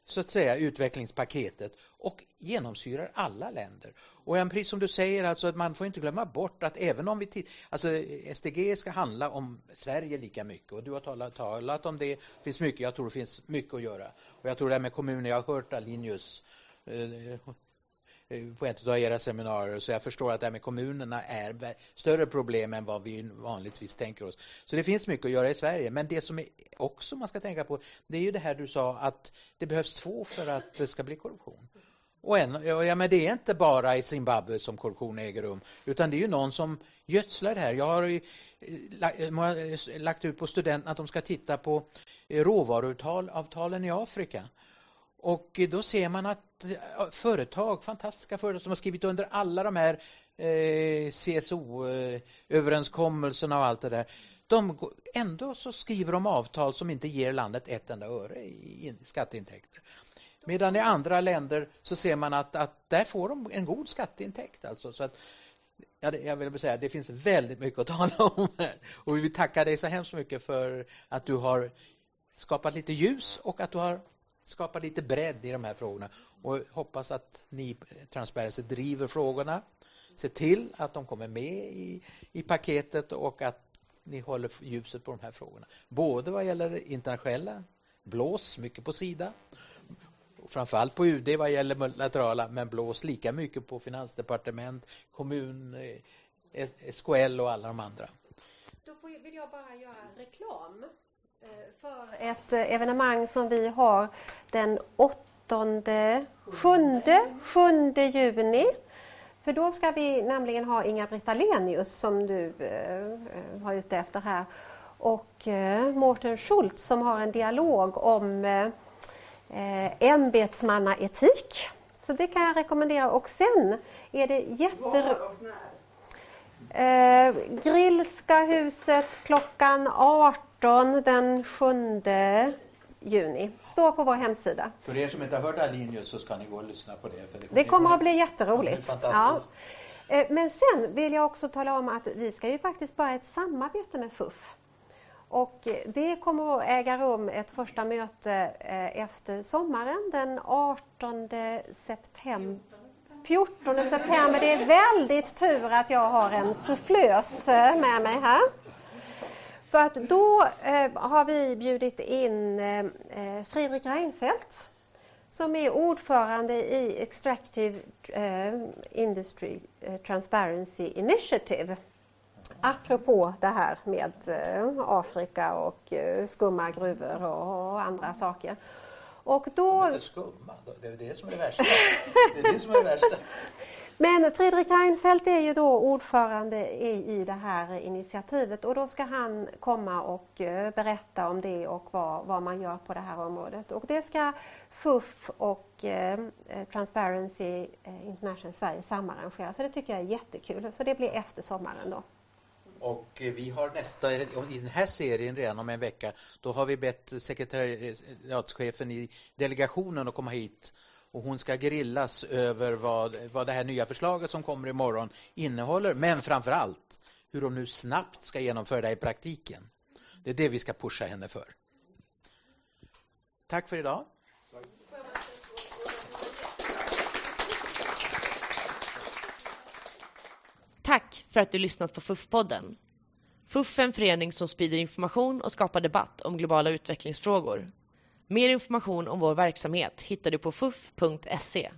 så att säga utvecklingspaketet och genomsyrar alla länder. Och precis som du säger, alltså att man får inte glömma bort att även om vi alltså SDG ska handla om Sverige lika mycket och du har talat, talat om det, det finns mycket, jag tror det finns mycket att göra. Och jag tror det här med kommuner, jag har hört Alinius eh, på ett av era seminarier så jag förstår att det här med kommunerna är större problem än vad vi vanligtvis tänker oss. Så det finns mycket att göra i Sverige men det som är också man ska tänka på det är ju det här du sa att det behövs två för att det ska bli korruption. Och en, ja, men det är inte bara i Zimbabwe som korruption äger rum utan det är ju någon som gödslar det här. Jag har eh, eh, eh, lagt ut på studenterna att de ska titta på råvaruavtalen i Afrika. Och då ser man att företag, fantastiska företag som har skrivit under alla de här eh, CSO-överenskommelserna och allt det där. De, ändå så skriver de avtal som inte ger landet ett enda öre i skatteintäkter. Medan i andra länder så ser man att, att där får de en god skatteintäkt. Alltså. Så att, ja, jag vill säga det finns väldigt mycket att tala om här. Och vi vill tacka dig så hemskt mycket för att du har skapat lite ljus och att du har skapa lite bredd i de här frågorna och hoppas att ni Transparency driver frågorna, se till att de kommer med i, i paketet och att ni håller ljuset på de här frågorna. Både vad gäller internationella, blås mycket på Sida, framförallt på UD vad gäller multilaterala, men blås lika mycket på finansdepartement, kommun, eh, SKL och alla de andra. Då vill jag bara göra reklam för ett eh, evenemang som vi har den 8, 7, 7 juni. För då ska vi nämligen ha Inga-Britt Ahlenius som du eh, var ute efter här och eh, Mårten Schultz som har en dialog om eh, ämbetsmannaetik. Så det kan jag rekommendera och sen är det jätte... Eh, Grillska huset klockan 18 18 den 7 juni. Står på vår hemsida. För er som inte har hört Alinius så ska ni gå och lyssna på det. För det, kommer, det kommer att bli jätteroligt. Ja. Eh, men sen vill jag också tala om att vi ska ju faktiskt bara ett samarbete med FUF. Och det kommer att äga rum ett första möte eh, efter sommaren den 18 september. 14 september. Det är väldigt tur att jag har en soufflös eh, med mig här. För att då eh, har vi bjudit in eh, eh Fredrik Reinfeldt som är ordförande i Extractive eh, Industry eh, Transparency Initiative. Apropå det här med eh, Afrika och eh, skumma gruvor och andra saker. Och då... De är inte skumma, det är det som är det värsta. Det är det som är det värsta. <laughs> Men Fredrik Reinfeldt är ju då ordförande i, i det här initiativet och då ska han komma och eh, berätta om det och vad, vad man gör på det här området. Och det ska FUF och eh, Transparency eh, International Sverige samarrangera så det tycker jag är jättekul. Så det blir efter sommaren då. Och eh, vi har nästa, eh, i den här serien redan om en vecka, då har vi bett sekretariatschefen eh, i delegationen att komma hit och hon ska grillas över vad, vad det här nya förslaget som kommer imorgon innehåller, men framför allt hur de nu snabbt ska genomföra det i praktiken. Det är det vi ska pusha henne för. Tack för idag. Tack för att du lyssnat på FUF-podden. FUF är en förening som sprider information och skapar debatt om globala utvecklingsfrågor. Mer information om vår verksamhet hittar du på fuf.se.